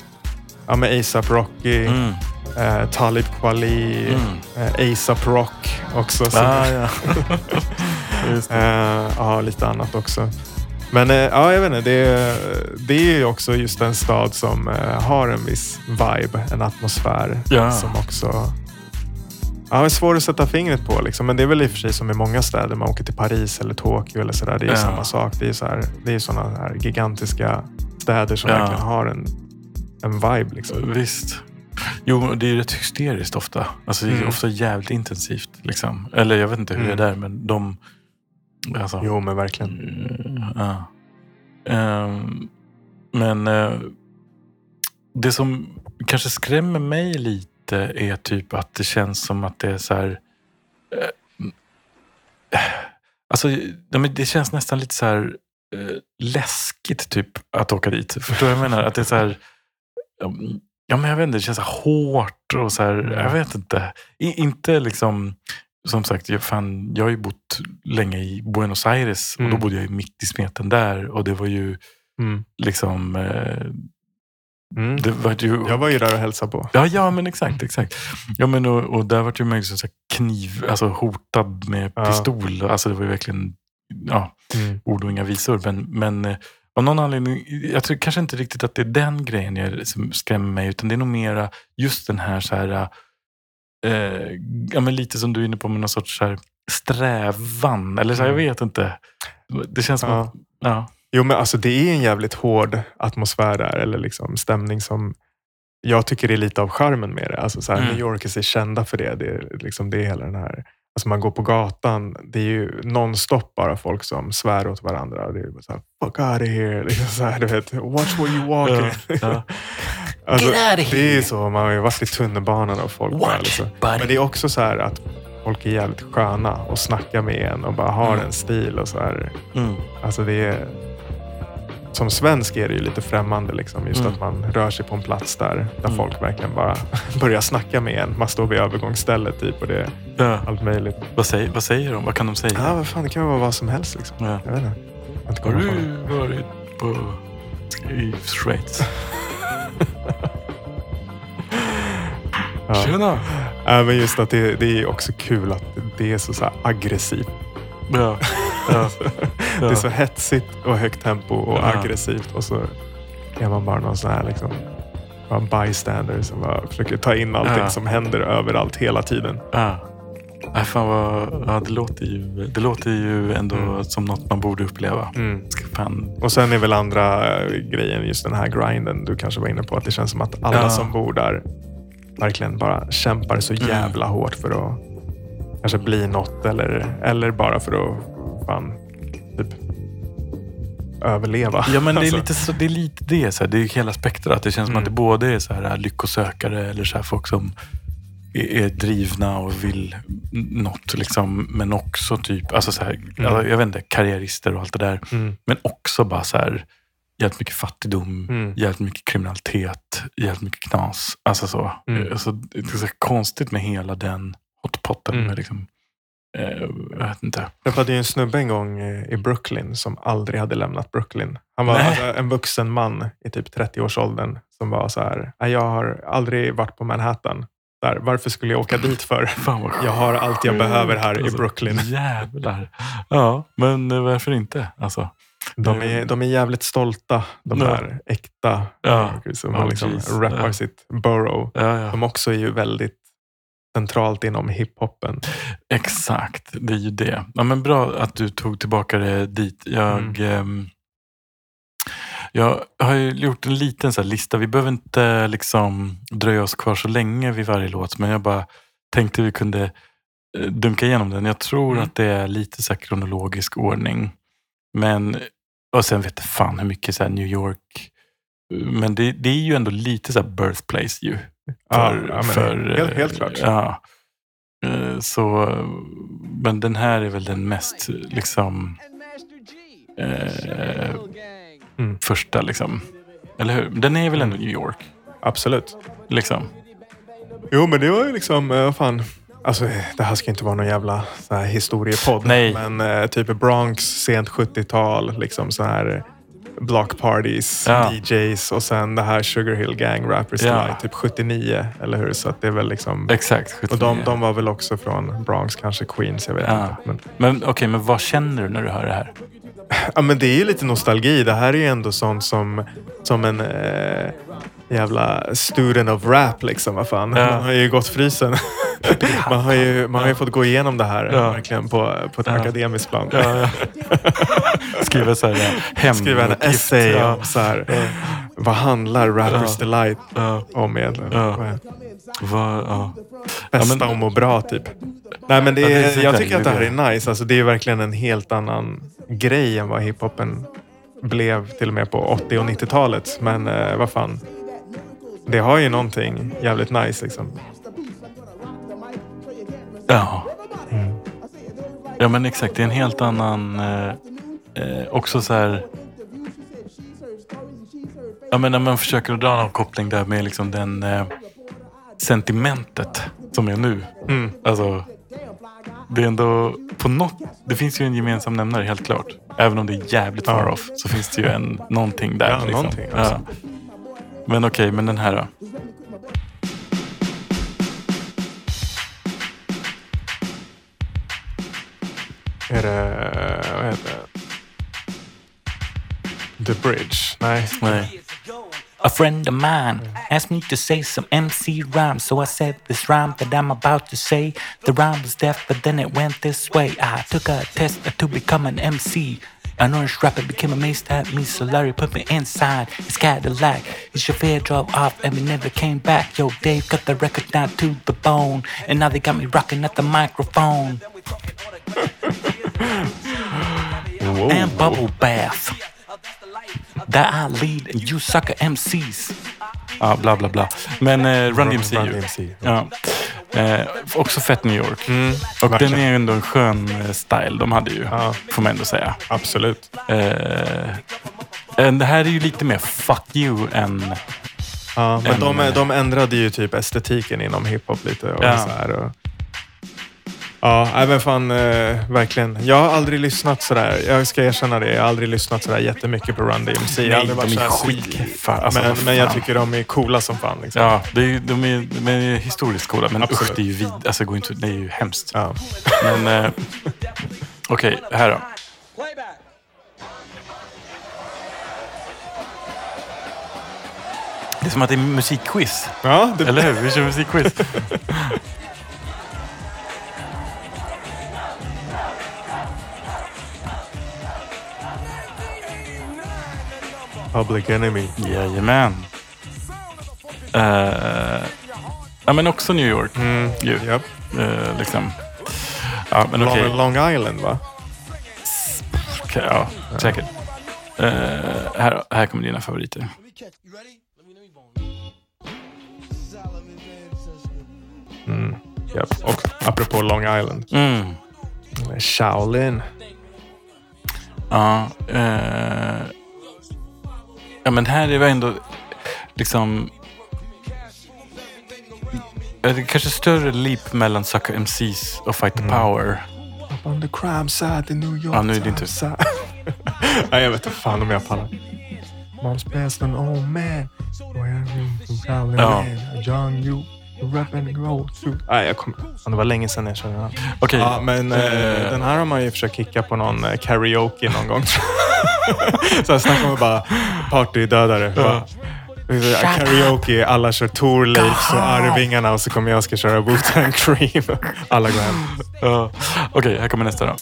ja, med ASAP Rocky, Mm. eh, Talib Kweli, Mm. eh, ASAP Rock också. Så, Ah, ja. <laughs> Eh, ja, lite annat också. Men eh, ja, jag vet inte, det, det är ju också just en stad som har en viss vibe, en atmosfär Ja. som också Ja, det är svårt att sätta fingret på. Liksom. Men det är väl i och för sig som i många städer. Man åker till Paris eller Tokyo eller sådär. Det är Ja. samma sak. Det är, så här, det är sådana här gigantiska städer som Ja. verkligen har en, en vibe. Liksom. Visst. Jo, det är ju rätt hysteriskt ofta. Alltså det är Mm. ofta jävligt intensivt. Liksom. Eller jag vet inte hur Mm. det är där, men de... Alltså, Jo, men verkligen. Eh, Ja. Ehm, men eh, det som kanske skrämmer mig lite är typ att det känns som att det är så här... eh, Alltså, ja, men det känns nästan lite så här eh, läskigt typ att åka dit. Förstår du vad jag menar? Att det är så här... Ja, men jag vet inte, det känns så hårt och så här, jag vet inte. I, inte liksom, som sagt, jag, fan, jag har ju bott länge i Buenos Aires och då Mm. bodde jag ju mitt i smeten där och det var ju Mm. liksom, eh, Mm. det var ju... Jag var ju där och hälsade på. Ja, ja men exakt, exakt. Ja, men och, och där var ju så här kniv, alltså hotad med Ja. pistol. Alltså det var ju verkligen, ja, Mm. ord och inga visor. Men, men eh, av någon anledning, jag tror kanske inte riktigt att det är den grejen jag, som skrämmer mig, utan det är nog mera just den här, så här eh, ja, men lite som du är inne på med någon sorts så här strävan. Eller så här, jag Mm. vet inte. Det känns som Ja. att, ja. Jo, men alltså det är en jävligt hård atmosfär där, eller liksom stämning som jag tycker är lite av charmen med det. Alltså så här, Mm. New Yorkers är kända för det. Det är, liksom, det är hela den här... Alltså man går på gatan, det är ju nonstop bara folk som svär åt varandra. Det är bara så här, fuck out of here. <laughs> Liksom så här, du vet, watch where you walking. Ja, <laughs> ja. Alltså, Get outta det är here. så. Man har ju varit i tunnelbanan och folk bara Watch, liksom. buddy. Men det är också så här att folk är jävligt sköna och snackar med en och bara har en stil och så här. Mm. Alltså det är... Som svensk är det ju lite främmande liksom. Just Mm. att man rör sig på en plats där, där Mm. folk verkligen bara <laughs> börjar snacka med en. Man står vid övergångsstället typ och det är Ja. allt möjligt. Vad, säger, vad säger de? Vad kan de säga? Ja, vad fan, det kan vara vad som helst liksom. Ja. Jag vet inte. Jag inte Har du varit på, i Schweiz? Ja. <laughs> Tjena! Ja, men just att det, det är också kul att det är så, så aggressivt. Ja. Ja. <laughs> Det är så hetsigt och högt tempo och Ja. aggressivt och så är man bara någon sån här liksom, bara bystander som bara försöker ta in allting Ja. som händer överallt hela tiden. Ja. Nej, fan vad, ja, det, låter ju, det låter ju ändå Mm. som något man borde uppleva. Ska fan, Och sen är väl andra eh, grejen just den här grinden du kanske var inne på. Att det känns som att alla Ja. som bor där verkligen bara kämpar så Mm. jävla hårt för att kanske bli något eller, eller bara för att fan, typ överleva. Ja, men det är Alltså. lite, så, det, är lite det. Så här, det är hela spektrat. Det känns som Mm. att det både är så här, lyckosökare eller så här, folk som är, drivna och vill något. Liksom, men också typ, alltså så här, ja, jag vet inte, karriärister och allt det där. Mm. Men också bara så här, jävligt mycket fattigdom, Mm. jävligt mycket kriminalitet, jävligt mycket knas. Alltså så. Mm. Alltså, det är så konstigt med hela den hotpotten. Mm. Liksom, eh, jag vet inte. Jag hade ju en snubbe en gång eh, i Brooklyn som aldrig hade lämnat Brooklyn. Han var Nej. alltså, en vuxen man i typ 30-årsåldern som var så här, "Nej, jag har aldrig varit på Manhattan. Där, varför skulle jag åka dit för? <laughs> Fan vad Jag har allt jag behöver här i Alltså, Brooklyn. Jävlar. Ja, men varför inte? Alltså, De är, de är jävligt stolta, de Ja. där äkta Ja. som Ja, liksom precis. rappar Ja. sitt borough. ja, ja. De också är ju väldigt centralt inom hiphopen. Exakt, det är ju det. Ja, men bra att du tog tillbaka det dit. Jag, ehm, jag har ju gjort en liten så lista. Vi behöver inte liksom dröja oss kvar så länge vid varje låt, men jag bara tänkte vi kunde eh, dunka igenom den. Jag tror Mm. att det är lite så kronologisk ordning. Men, och sen vet fan hur mycket så New York men det, det är ju ändå lite så birthplace ju. Ja, ja, för, helt- eh, helt klart. Ja. Eh, Så, men den här är väl den mest liksom eh, Mm. första liksom. Eller hur? Den är väl ändå New York? Absolut. Liksom. Jo, men det var ju liksom, eh, vad fan. Alltså, det här ska inte vara någon jävla så här historiepodd. Nej. Men eh, typ Bronx, sent 70-tal, liksom så här block parties, Ja. DJs och sen det här Sugar Hill Gang Rappers Ja. Delight, typ 79, eller hur? Så att det är väl liksom... Exakt. Och 79. de, de var väl också från Bronx, kanske Queens, jag vet Ja. inte. Men, Men okej, men vad känner du när du hör det här? <laughs> ja, men det är ju lite nostalgi. Det här är ju ändå sånt som, som en eh, jävla student of rap liksom. Vad fan. Ja. Man har ju gått frysen. <laughs> man, har ju, man har ju fått gå igenom det här Ja. verkligen på, på ett Ja. akademiskt plan. Ja. Skriva så här hem. <laughs> Skriva en essay Ja. om så här, vad handlar Rappers. Delight om egentligen? Ja. Vad är. Bästa men- och må bra typ. Nej men det Ja, det är är, jag tycker att det här är är nice. Alltså, det är verkligen en helt annan grej än vad hiphopen blev till och med på 80 och 90-talet. Men eh, vad fan. Det har ju någonting jävligt nice liksom. Ja. Ja men exakt, det är en helt annan... Eh, eh, också så här... Ja men när man försöker att dra någon koppling där med liksom den eh, sentimentet som är nu. Mm. Alltså, det är ändå på något... Det finns ju en gemensam nämnare helt klart. Även om det är jävligt far Ja. off så finns det ju en, någonting där. Ja, liksom. någonting, alltså. Men okej, men den här då? Är det, vad heter det? The Bridge? Nej. Nej. A friend of mine asked me to say some MC rhyme, so I said this rhyme that I'm about to say. The rhyme was deaf, but then it went this way. I took a test to become an MC. An orange rapper became amazed at me, so Larry put me inside his Cadillac. His chauffeur drove off and we never came back. Yo, Dave cut the record down to the bone, and now they got me rocking at the microphone. <laughs> and bubble bath that I lead and you sucker MCs. Ja, bla bla bla. Men eh, Run DMC Run ju. DMC, Ja. Eh, också fett New York. Mm, Och verkligen. den är ju ändå en skön eh, style de hade ju. Ja. Får man ändå säga. Absolut. Eh, eh, det här är ju lite mer fuck you än... Ja, men En- de, de ändrade ju typ estetiken inom hiphop lite. Och Ja. så här och, ja, nej, men fan eh, verkligen. Jag har aldrig lyssnat sådär. Jag ska erkänna det. Jag har aldrig lyssnat sådär jättemycket på Run DMC. Jag har Nej, aldrig varit de är skitfeta. Alltså, men, vad men jag fan. tycker de är coola som fan. Liksom. Ja, det är, ju- de, är, de är historiskt coola. Men Absolut. usch, det är ju vid, alltså, det går inte, det är ju hemskt. Ja. Men eh, okej, här då. Det är som att det är musikquiz. Ja, det, Eller hur? Vi kör musikquiz. <laughs> Public Enemy. Jajamän. Uh, ja, men också New York. Mm, Ju. japp. Eh, liksom. Ja, men Long, okej. Long Island va? Okej, ja, säkert. Eh, här, här kommer dina favoriter. Mm, japp. Och apropå Long Island. Mm. Shaolin. Ja, eh, ja, men här är det ändå liksom... Det är kanske större leap mellan Sucker MCs och Fight the Power. On the crime side in New York. Ja, nu är det inte- side. <laughs> Nej, jag vet inte fan om jag pallar. Mom's best an old man. Ja. Ja. John you. Rapping and roll to. Nej, jag kommer... Det var länge sedan jag körde den. Okej. Ja, men eh, Eh. den här har man ju försökt kicka på någon eh, karaoke någon gång. <laughs> så jag snackar om bara partydödare. Bara, Karaoke, alla kör Thorleifs och Arvingarna och så kommer jag och ska köra Wu-Tang Cream. <laughs> Alla går hem. Ja. Okej, här kommer nästa då.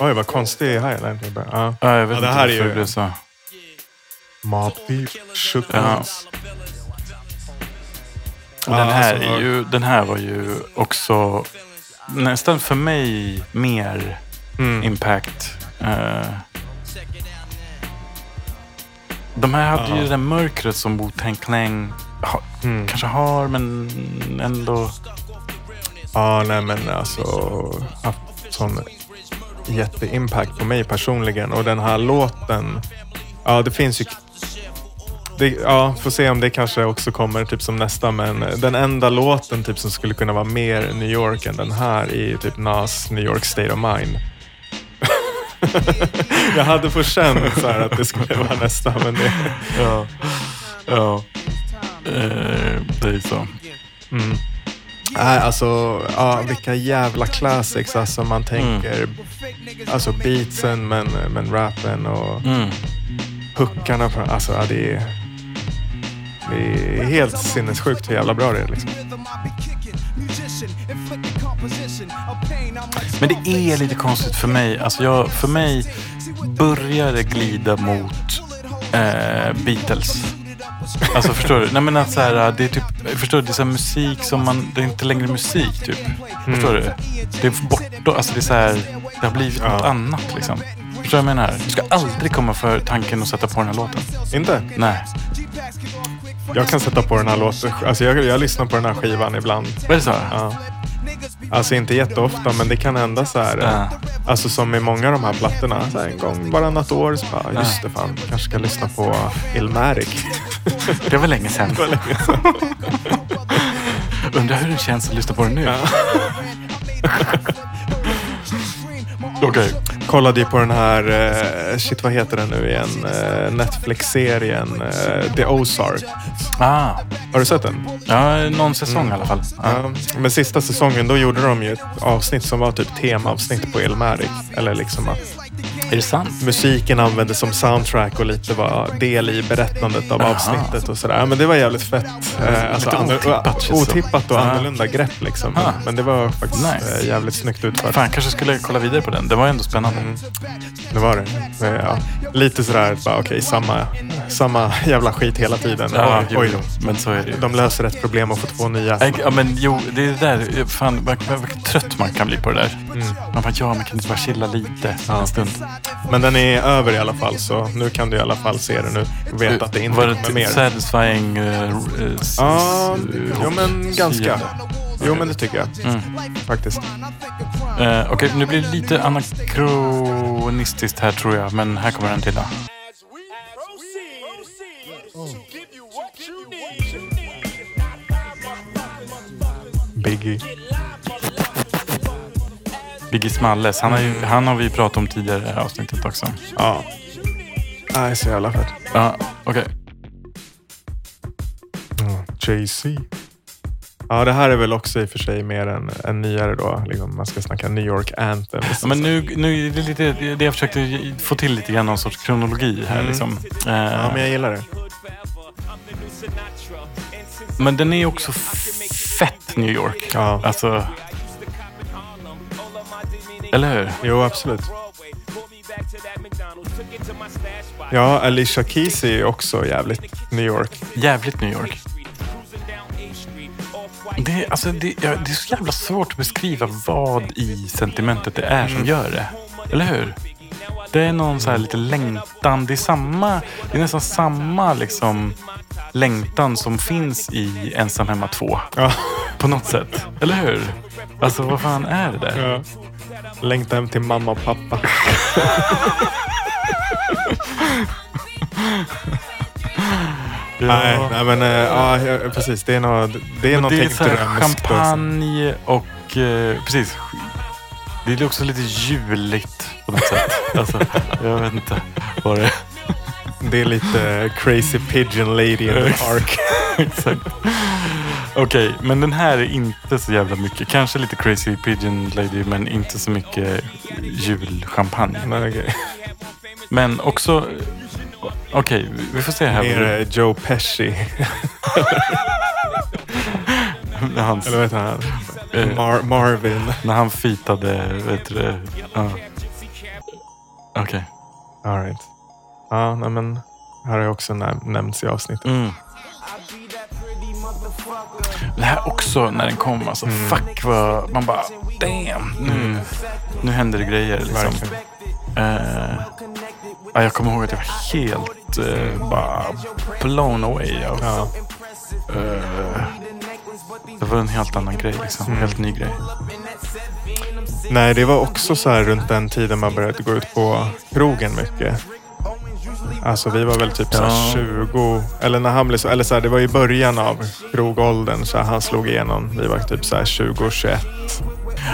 Oj, vad konstig highline. Ja. Ja, jag vet Ja, det inte här är varför ju- det blev så. Mob Deep, Shook Ja. Hands. Den här, alltså- är ju, den här var ju också nästan för mig mer Mm. impact. Eh, de här hade ju Ja. det där mörkret som Wu-Tang Clan ha, Mm. kanske har, men ändå... Ja, nej men alltså haft sån jätteimpact på mig personligen och den här låten. Ja, det finns ju. Det, ja, får se om det kanske också kommer typ som nästa, men den enda låten typ som skulle kunna vara mer New York än den här är typ Nas New York State of Mind. <laughs> Jag hade på känn så här att det skulle vara nästa, men det... Ja. ja. Eh, det är så. Mm. Nej, alltså ja, vilka jävla classics. Alltså man tänker, alltså beatsen men, men rappen och Mm. hookarna. Alltså ja, det är, det är helt sinnessjukt hur jävla bra det är. Liksom. Men det är lite konstigt för mig. Alltså jag, för mig börjar det glida mot eh, Beatles. Alltså förstår du? Nej men att så här, det är typ, förstår du? Det är så musik som man, det är inte längre musik typ. Förstår du? Det är bortom, alltså det är så här, det har blivit något annat liksom. Förstår du vad jag menar? Du ska aldrig komma för tanken att sätta på den här låten. Inte? Nej. Jag kan sätta på den här låten. Alltså jag, jag lyssnar på den här skivan ibland. Är det så? Ja. Alltså inte jätteofta, men det kan hända så här. Ja. Alltså som med många av de här plattorna. Så här, en gång varannat år så bara, just det fan, kanske ska lyssna på Ilmatic. Det var länge sedan. <laughs> Det var länge sedan. Undrar hur det känns att lyssna på den nu. <laughs> Okej. Kollade ju på den här, eh, shit vad heter den nu igen, eh, Netflix-serien eh, The Ozark. Ah. Har du sett den? Ja, någon säsong i alla fall. Ja. Ja, men sista säsongen då gjorde de ju ett avsnitt som var typ temaavsnitt på Ilmatic. Eller liksom att Är det sant? musiken användes som soundtrack och lite var del i berättandet av Aha. avsnittet och sådär. Ja, men det var jävligt fett. Eh, alltså, otippat, otippat och Ja. annorlunda grepp liksom. Men, Ah. men det var faktiskt Nice. eh, jävligt snyggt utfört. Fan, kanske skulle jag kolla vidare på den. Det var ändå spännande. Det var det. Men, ja, lite sådär, bara okej, samma, samma jävla skit hela tiden. Ja, oj, oj, jo. Men så är det ju. de löser ett problem och får två nya. Ja, men jo, det är där. Fan, vad, vad, vad trött man kan bli på det där. Mm. Man bara, ja, man kan inte bara chilla lite en stund. Men den är över i alla fall, så nu kan du i alla fall se den nu och veta att det inte Var det kommer mer. ett satisfying... eh, eh, s- Ja, jo men ganska. Jo men det tycker jag. Mm. Faktiskt. Eh, Okej, nu blir det lite anakronistiskt här tror jag, men här kommer en till. Då. Biggie. Biggie Smalles, han har, ju, han har vi pratat om tidigare i det här avsnittet också. Ja. Nej, så jävla fett. Ja, okej. Mm. Jay-Z. Ja, det här är väl också i och för sig mer en, en nyare då. Liksom, man ska snacka New York Anthem. Ja, men nu, nu är det lite det jag försökte få till lite grann någon sorts kronologi här. Mm. Liksom. Eh, Ja, men jag gillar det. Men den är också fett New York. Ja. Alltså... Eller hur? Jo, absolut. Ja, Alicia Keys är också jävligt New York. Jävligt New York. Det, är- alltså, det, ja, det är så jävla svårt att beskriva vad i sentimentet det är som gör det. Eller hur? Det är någon så här lite längtan. Det är samma, det är nästan samma liksom längtan som finns i Ensam hemma 2. Ja. På något sätt. Eller hur? Alltså vad fan är det där? Ja. Längta hem till mamma och pappa. <laughs> Nej, nej, men äh, ja, ja, precis. Det är, något, det är Men någonting det är drömskt. champagne och... Eh, precis. Det är också lite juligt på något sätt. Alltså, jag vet inte vad det är. Det är lite crazy pigeon lady in the park. <laughs> Exakt. Okej, men den här är inte så jävla mycket. Kanske lite crazy pigeon lady, men inte så mycket julchampagne. Nej, okej. Men också... Okej, vi får se här. Mer eh, Joe Pesci. <laughs> När han, Eller vad heter han? Eh. Mar- Marvin. när han fitade, vet du det? Ja. Okej. All right. Ja, nej, men här har också näm- nämnts i avsnittet. Mm. Det här också när den kom, alltså fuck vad man bara damn. Nu, nu händer det grejer liksom. Eh, ja, jag kommer ihåg att jag var helt eh, bara blown away av. Ja. eh, det var en helt annan grej liksom. Helt ny grej. Nej, det var också så här runt den tiden man började gå ut på krogen mycket. Alltså vi var väl typ så Ja. 20, eller när han blev så, eller så här, det var i början av krogåldern så här, han slog igenom. Vi var typ så här 20 21.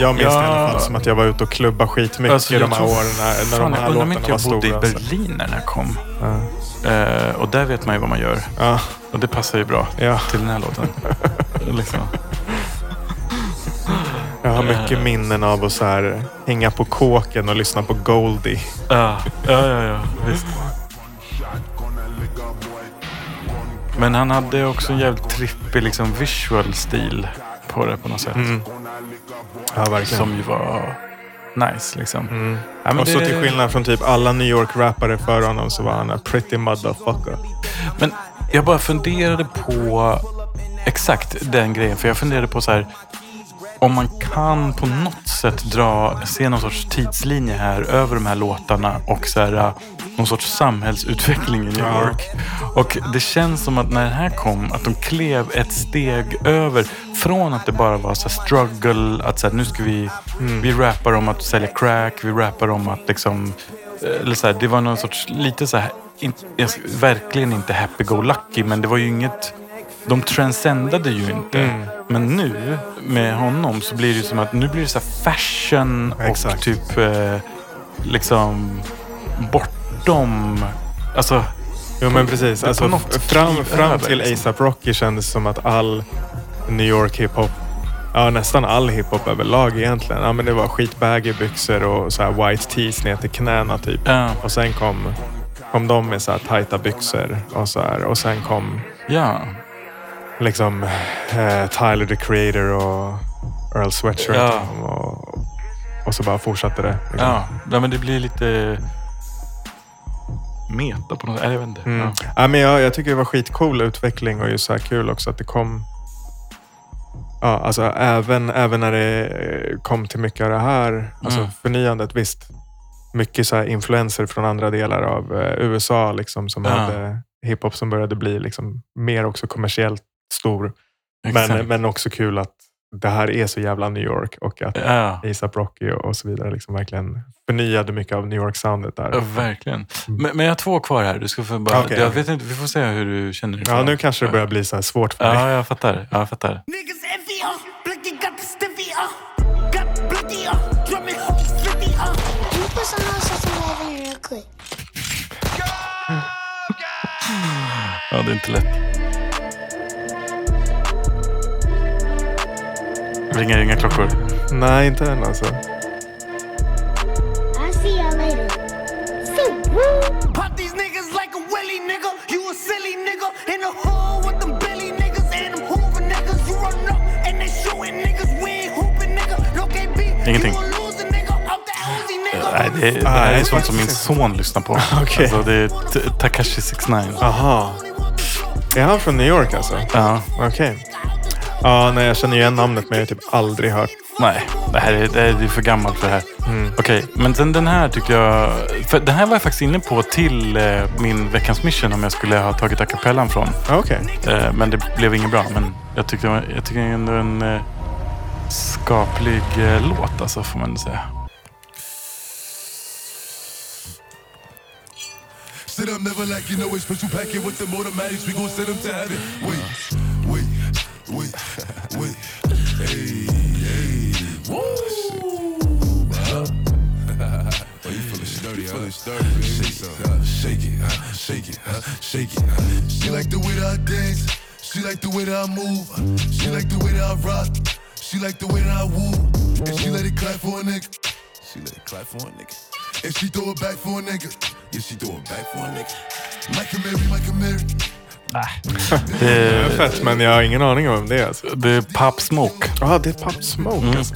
Jag minns det i alla Ja. fall som att jag var ute och klubbade skitmycket Alltså, jag de här tror- åren när, när Fan, de jag här undrar om inte jag bodde i stora. alltså. Berlin när den här kom. Ja. Eh, och där vet man ju vad man gör. Ja, Och det passar ju bra ja. till den här låten. <laughs> liksom. <laughs> Jag har mycket minnen av att så här, hänga på kåken och lyssna på Goldie. Ja, ja, ja, ja visst. Men han hade också en jävligt trippig liksom, visual stil på det på något sätt. Mm. Ja, verkligen. Som ju var nice liksom. Mm. Ja, men och så det- till skillnad från typ alla New York-rappare före honom så var han en pretty motherfucker. Men jag bara funderade på exakt den grejen. För jag funderade på så här. Om man kan på något sätt dra, se någon sorts tidslinje här över de här låtarna och så här, äh, någon sorts samhällsutveckling i New. York. Och det känns som att när den här kom, att de klev ett steg över. Från att det bara var så här struggle, att så här, nu ska vi, vi rappar om att sälja crack, vi rappar om att liksom, eh, eller så här, det var någon sorts, lite så här, in, verkligen inte happy-go-lucky, men det var ju inget, de transcendade ju inte. Mm. Men nu med honom så blir det som att nu blir det så fashion och Exakt. typ eh, liksom bortom, alltså Jo men precis. Alltså, fram, fram över, till liksom. ASAP Rocky kändes som att all New York hiphop, ja nästan all hiphop överlag egentligen. Ja men det var skitbaggy byxor och så här white tees ner till knäna typ. ja, Och sen kom, kom de med så här tajta byxor och så här. Och sen kom ja. Liksom eh, Tyler the Creator och Earl Sweatshirt. Ja. Och, och så bara fortsatte det. Liksom. Ja, ja, men det blir lite meta på något sätt. Jag vet inte. Mm. Ja. Ja, men jag, jag tycker det var skitcool utveckling och just så här kul också att det kom. Ja, alltså även, även när det eh, kom till mycket av det här, alltså Mm. förnyandet, visst. mycket så här influenser från andra delar av eh, USA liksom, som Ja. hade hiphop som började bli liksom, mer också kommersiellt stor. Men, Exakt. men också kul att det här är så jävla New York och att Ja. ASAP Rocky och, och så vidare liksom verkligen förnyade mycket av New York-soundet där. Ja, verkligen. Men, men jag har två kvar här. Du ska få bara, Mm. Okej. jag vet inte, vi får se hur du känner inför Ja, nu kanske det börjar bli så här svårt för mig. Ja, jag fattar. Ja, jag fattar. Niggas envy, uh. Blicky got Ringer inga klockor. Nej, inte än alltså. Ingenting. Nej, det, det här är sånt som min son lyssnar på. <laughs> Okej. Alltså, det är T- Takashi 69. Aha. Är han från New York alltså? Ja. Okej. Ja, nej, jag känner igen namnet men jag har typ aldrig hört. Nej, det här är, det är, för gammalt för det här. Mm. Okej, men sen den här tycker jag... För den här var jag faktiskt inne på till eh, min veckans mission om jag skulle ha tagit a cappellan från. Okej. Eh, men det blev inget bra. Men jag tyckte, jag tycker ändå en eh, skaplig eh, låt alltså, får man säga. Sit up, never like you know it's special packet with the automatics. We gon' send them to heaven. Wait, wait, wait. Hey, hey. Woo! Huh? Oh, you feeling sturdy? Feeling sturdy. Shake, uh, shake it, uh, shake it, uh, shake it. uh. She like the way that I dance. She like the way that I move. She like the way that I rock. She like the way that I woo. And she let it clap for a nigga. She let it clap for a nigga. And she throw it back for a nigga. Yeah, she throw it back for a nigga. Michael Mary, Michael Mary. Det är fett, men jag har ingen aning om det är. Alltså. det är Pop Smoke. Ja, det är Pop Smoke Mm. alltså.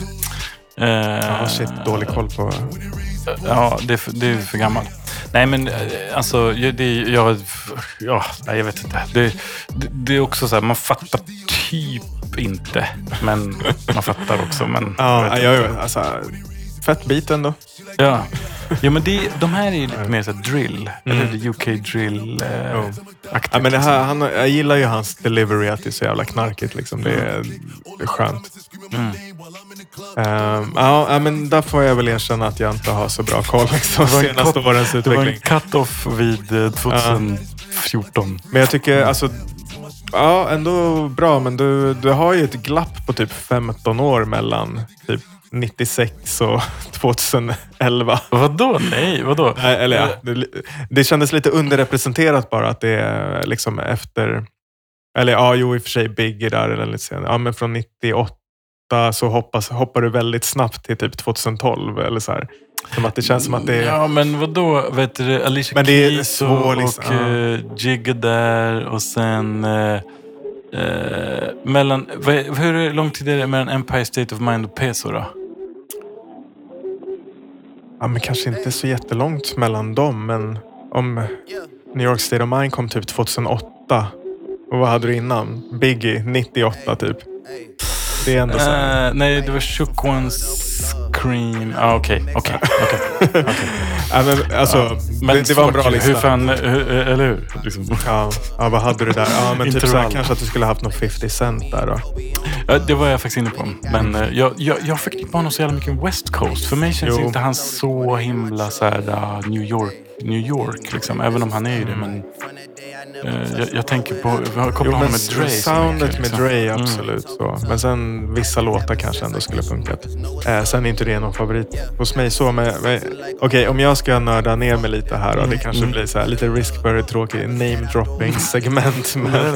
Eh, Ja, shit, dålig koll på... Ja, det är för, det är för gammalt. Nej, men eh, alltså, jag- det, jag, ja, jag vet inte. Det, det, det är också så här, man fattar typ inte. Men man fattar också. Men, Ja, jag vet jag, inte. jag, alltså, fett beat ändå. ja. ja, men det, de här är ju lite mer så här drill. Mm. Eller UK drill eh, Ja. Ja, men det här, han, jag gillar ju hans delivery, att det är så jävla knarkigt. Liksom. Det, är, det är skönt. Mm. Ehm, ja, ja, men där får jag väl erkänna att jag inte har så bra koll liksom, Det senaste årens Det var en utveckling. cut-off vid eh, 2014. Men jag tycker alltså, ja ändå bra. Men du, du har ju ett glapp på typ 15 år mellan typ 96 och 2011. Vadå? Nej, vadå? Nej, Eller ja, det, det kändes lite underrepresenterat bara att det är liksom efter... Eller ja, jo i och för sig Biggie där eller lite senare. Ja, men från 98 så hoppas, hoppar du väldigt snabbt till typ 2012 eller så här. Som att det känns som att det är... Ja, men vadå? Vet du, Alicia Men det är Keys och, liksom, och uh, Jigga där och sen... eh, eh, mellan, vad, hur lång tid är det mellan Empire State of Mind och Peso då? Ja, men kanske inte så jättelångt mellan dem, men om New York State of Mind kom typ 2008. Och vad hade du innan? Biggie, 98 typ. Det är ändå så. Eh, nej, det var Shook Ones Cream. Ah, Okej, okej. okej. <laughs> Alltså, Men det, det var en bra lista. Hur fan, hur, eller hur? Liksom. Ja, ja, vad hade du där? Ja, men typ så här, kanske att du skulle haft någon 50 cent där då. Ja, det var jag faktiskt inne på. Men eh, jag, jag, jag förknippar honom så jävla mycket med West Coast. För mig känns Jo. inte han så himla så här, ah, New York. New York liksom. Även om han är ju det. Men eh, jag, jag tänker på, jag kopplar Jo, honom med Dre. soundet med liksom. Dre, absolut. Så. Men sen vissa låtar kanske ändå skulle funkat. Eh, sen är inte det någon favorit hos mig. så. Men, men, Okej, om jag ska nörda ner mig lite här och det Mm, kanske blir så här, lite risk för ett tråkigt name-dropping-segment. Nej,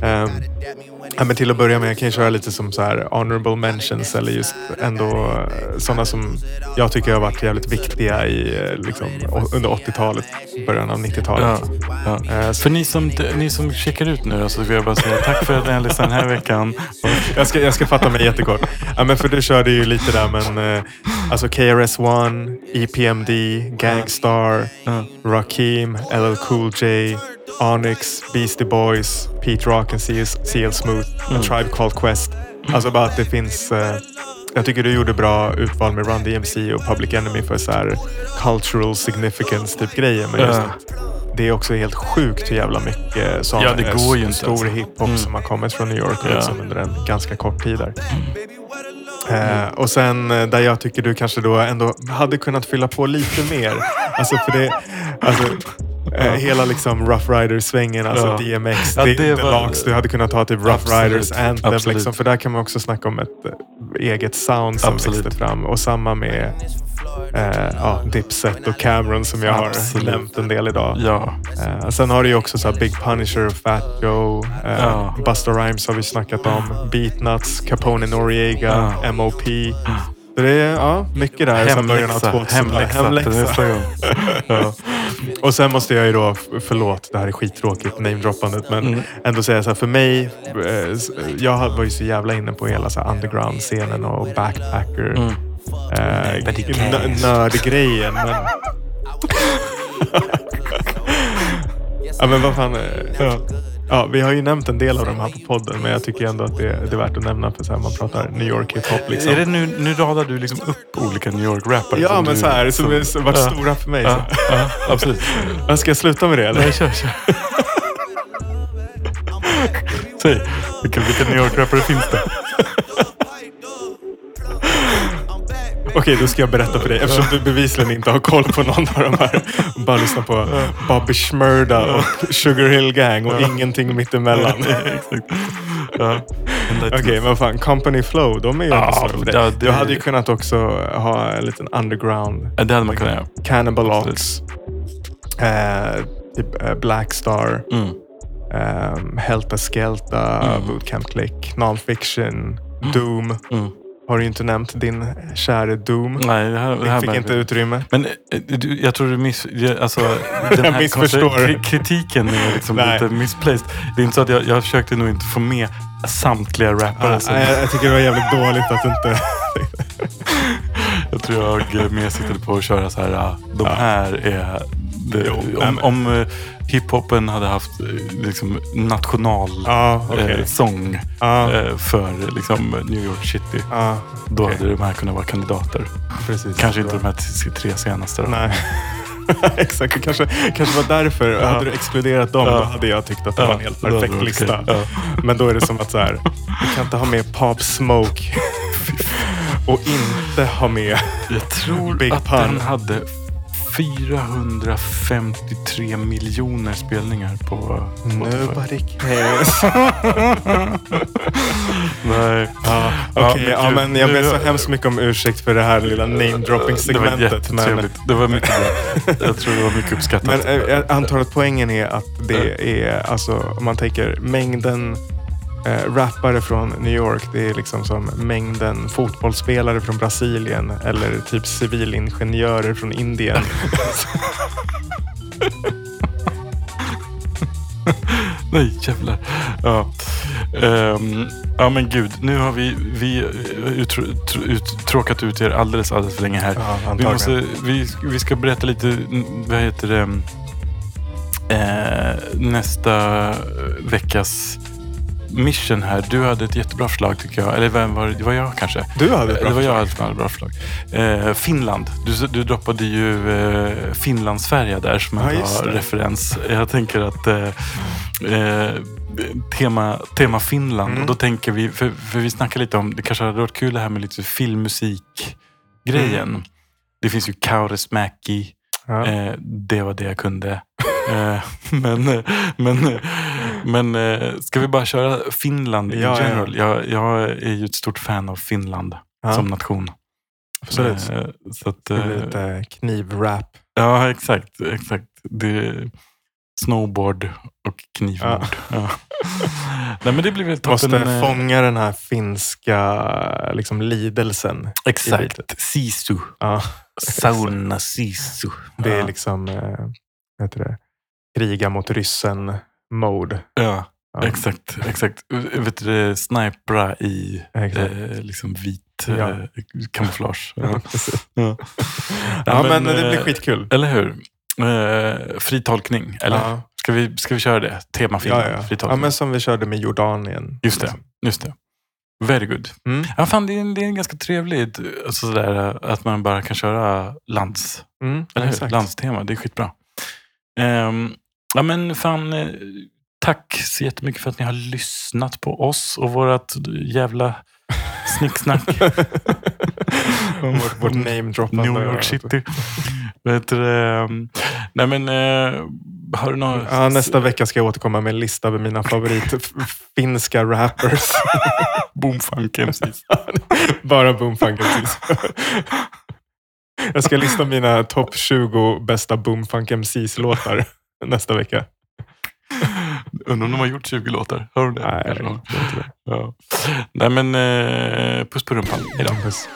Men, <laughs> ehm, ja, men till att börja med, jag kan ju köra lite som så här honorable mentions eller just ändå sådana som jag tycker har varit jävligt viktiga i, eh, liksom, under 80-talet, början av 90-talet. Ja, ja. Eh, För ni som, ni som checkar ut nu så vill jag bara säga tack för att ni har lyssnat den här veckan. Jag ska, jag ska fatta mig jättekort. Ja, men för du körde ju lite där, men eh, alltså KRS-One, EPMD, Gangstar, Rakim, LL Cool J, Onyx, Beastie Boys, Pete Rock and CL, Smooth, A Tribe Called Quest. Alltså bara att det finns... Eh, Jag tycker du gjorde bra utval med Run DMC och Public Enemy för så här cultural significance typ grejer. Men just att det är också helt sjukt hur jävla mycket sån Ja, det går ju inte, stor alltså. hiphop Mm. som har kommit från New York Ja. liksom, under en ganska kort tid där. Eh, och sen eh, där jag tycker du kanske då ändå hade kunnat fylla på lite mer. Alltså för det, alltså, hela liksom Rough Riders-svängen, alltså Ja. DMX, Ja, det, det var- Deluxe, du hade kunnat ta typ Rough Absolut. Riders Anthem. Absolut. Liksom, för där kan man också snacka om ett eh, eget sound som Absolut. växte fram. Och samma med eh, ja, Dipset och Cameron som jag Absolut. har nämnt en del idag. Ja. Eh, sen har du ju också så Big Punisher, Fat Joe, eh, Ja. Busta Rhymes har vi snackat om, Beatnuts, Capone Noriega. MOP. Så det är ja, mycket där Hemläxa. 2000 Hemläxa. nästa gång. <laughs> Ja. Och sen måste jag ju då, förlåt det här är skittråkigt namedroppandet, men Mm. ändå säga så här för mig, eh, jag var ju så jävla inne på hela så underground-scenen och backpacker. Mm. Eh, nördgrejen. Men... <laughs> ja men vad fan. eh, Ja. Ja, vi har ju nämnt en del av de här på podden, men jag tycker ändå att det, det är värt att nämna för så här, man pratar New York hiphop. Liksom. Är det nu, nu radar du liksom upp olika New York-rappare? Ja, som men du- så här, som är- som varit Ja. stora för mig. Ja, ja, absolut. Ja, Ska jag sluta med det eller? Nej, kör, kör. <laughs> Säg, vilka, vilka New York-rappare finns det? <laughs> Okej, då ska jag berätta för dig. Eftersom du bevisligen inte har koll på någon av de här. Bara lyssna på Bobby Shmurda och Sugar Hill Gang och ingenting mittemellan. Ja. Okej, men fan. Company Flow, de är ju Ja, stora för dig. Du hade ju kunnat också ha en liten underground. Ja, det hade man kunnat göra. Cannibal. Ox. Eh, typ eh, Black Star. Mm. Um, Helta Skelta, Mm. Bootcamp Click, Nonfiction, Doom. Mm. Har du inte nämnt din käre Doom. Nej, det här, det här Fick inte utrymme. Men eh, du, jag tror du miss... Alltså, <laughs> den här missförstår. kri- kritiken är liksom lite misplaced. Det är inte så att jag, jag försökte nog inte få med samtliga rappare. Som, jag, jag tycker det var jävligt dåligt att inte... <laughs> jag tror jag mer siktade på att köra så här. ah, De här är... Jo, om om eh, hiphopen hade haft eh, liksom, national Ja, okej. eh, sång Ja. eh, för liksom, New York City. Ja, Då okej. hade de här kunnat vara kandidater. precis. Kanske inte de här tre senaste. Då. Nej. <laughs> Exakt, kanske, kanske var därför. Hade du exkluderat dem, Ja. då hade jag tyckt att det Ja, var en helt perfekt varit lista. Ja. Men då är det som att så här, du kan inte ha med Pop Smoke <laughs> och inte ha med... Jag tror Big att Pun. den hade 453 miljoner spelningar på Spotify. Nobody cares. <laughs> Nej. Ja, Okej, men ja, men jag ber så hemskt mycket om ursäkt för det här lilla Det var namedropping-segmentet. Men, jättetrevligt. Det var mycket bra. Jag tror det var mycket <laughs> uppskattat. men eh, jag antar att poängen är att det är, alltså om man tänker mängden eh, rappare från New York, det är liksom som mängden fotbollsspelare från Brasilien eller typ civilingenjörer från Indien. <laughs> <laughs> Nej, jävlar. Ja. Ehm, ja, men gud. Nu har vi, vi uttr tr- uttråkat ut er alldeles, alldeles för länge här. Ja, vi, måste, vi, vi ska berätta lite, vad heter det, eh, nästa veckas mission här. Du hade ett jättebra förslag tycker jag. Eller vem var det? Var jag kanske. Du hade ett bra Det var jag hade ett bra förslag. Eh, Finland. Du, du droppade ju eh, Finlandsfärja där som en Ja, bra referens. Jag tänker att eh, eh, tema, tema Finland. Mm. Och då tänker vi, för, för vi snackar lite om, det kanske hade varit kul det här med lite filmmusik-grejen. Mm. Det finns ju Kaurismäki. Ja. Eh, det var det jag kunde. Eh, <laughs> men men, men eh, ska vi bara köra Finland in Ja, ja, ja. general? Jag, jag är ju ett stort fan av Finland Ja. som nation. Absolut. Eh, så att, Det blir lite knivrap. ja, exakt. exakt. Det är snowboard och knivmord. Ja. Nej, men det blir väl toppen. Måste fånga den här finska liksom, lidelsen. i Exakt. Sisu. Ja, Sauna Sisu. det är liksom, vad heter det, kriga mot ryssen-mode. Ja, Ja. exakt. exakt. Vet du, snipra i eh, liksom vit Ja. eh, kamouflage. <laughs> Ja. Ja. Ja, men, det eh, blir skitkul. Eller hur? Eh, fri tolkning, eller? Ska, vi, ska vi köra det? Tema Finland, Ja, ja. fri ja, men som vi körde med Jordanien. Just det. liksom. Just det. Very good. Mm. Ja, fan, det, är, det är ganska trevligt alltså, sådär, att man bara kan köra lands, Mm, eller hur? landstema. Det är skitbra. Ehm, ja, men fan, eh, tack så jättemycket för att ni har lyssnat på oss och vårat jävla snicksnack. <laughs> vårt, vårt namedroppande. New York City. Vet nej men, eh, har du något? Ja, nästa vecka ska jag återkomma med en lista med mina favorit f- finska rappers. <laughs> Boomfunk MCs. <laughs> Bara Boomfunk MCs. Jag ska lista mina topp 20 bästa Boomfunk MCs-låtar nästa vecka. Undrar om de har gjort 20 låtar? Har de det? Nej, jag tror inte det. Ja. Nej men, eh, puss på rumpan. Hejdå. Puss.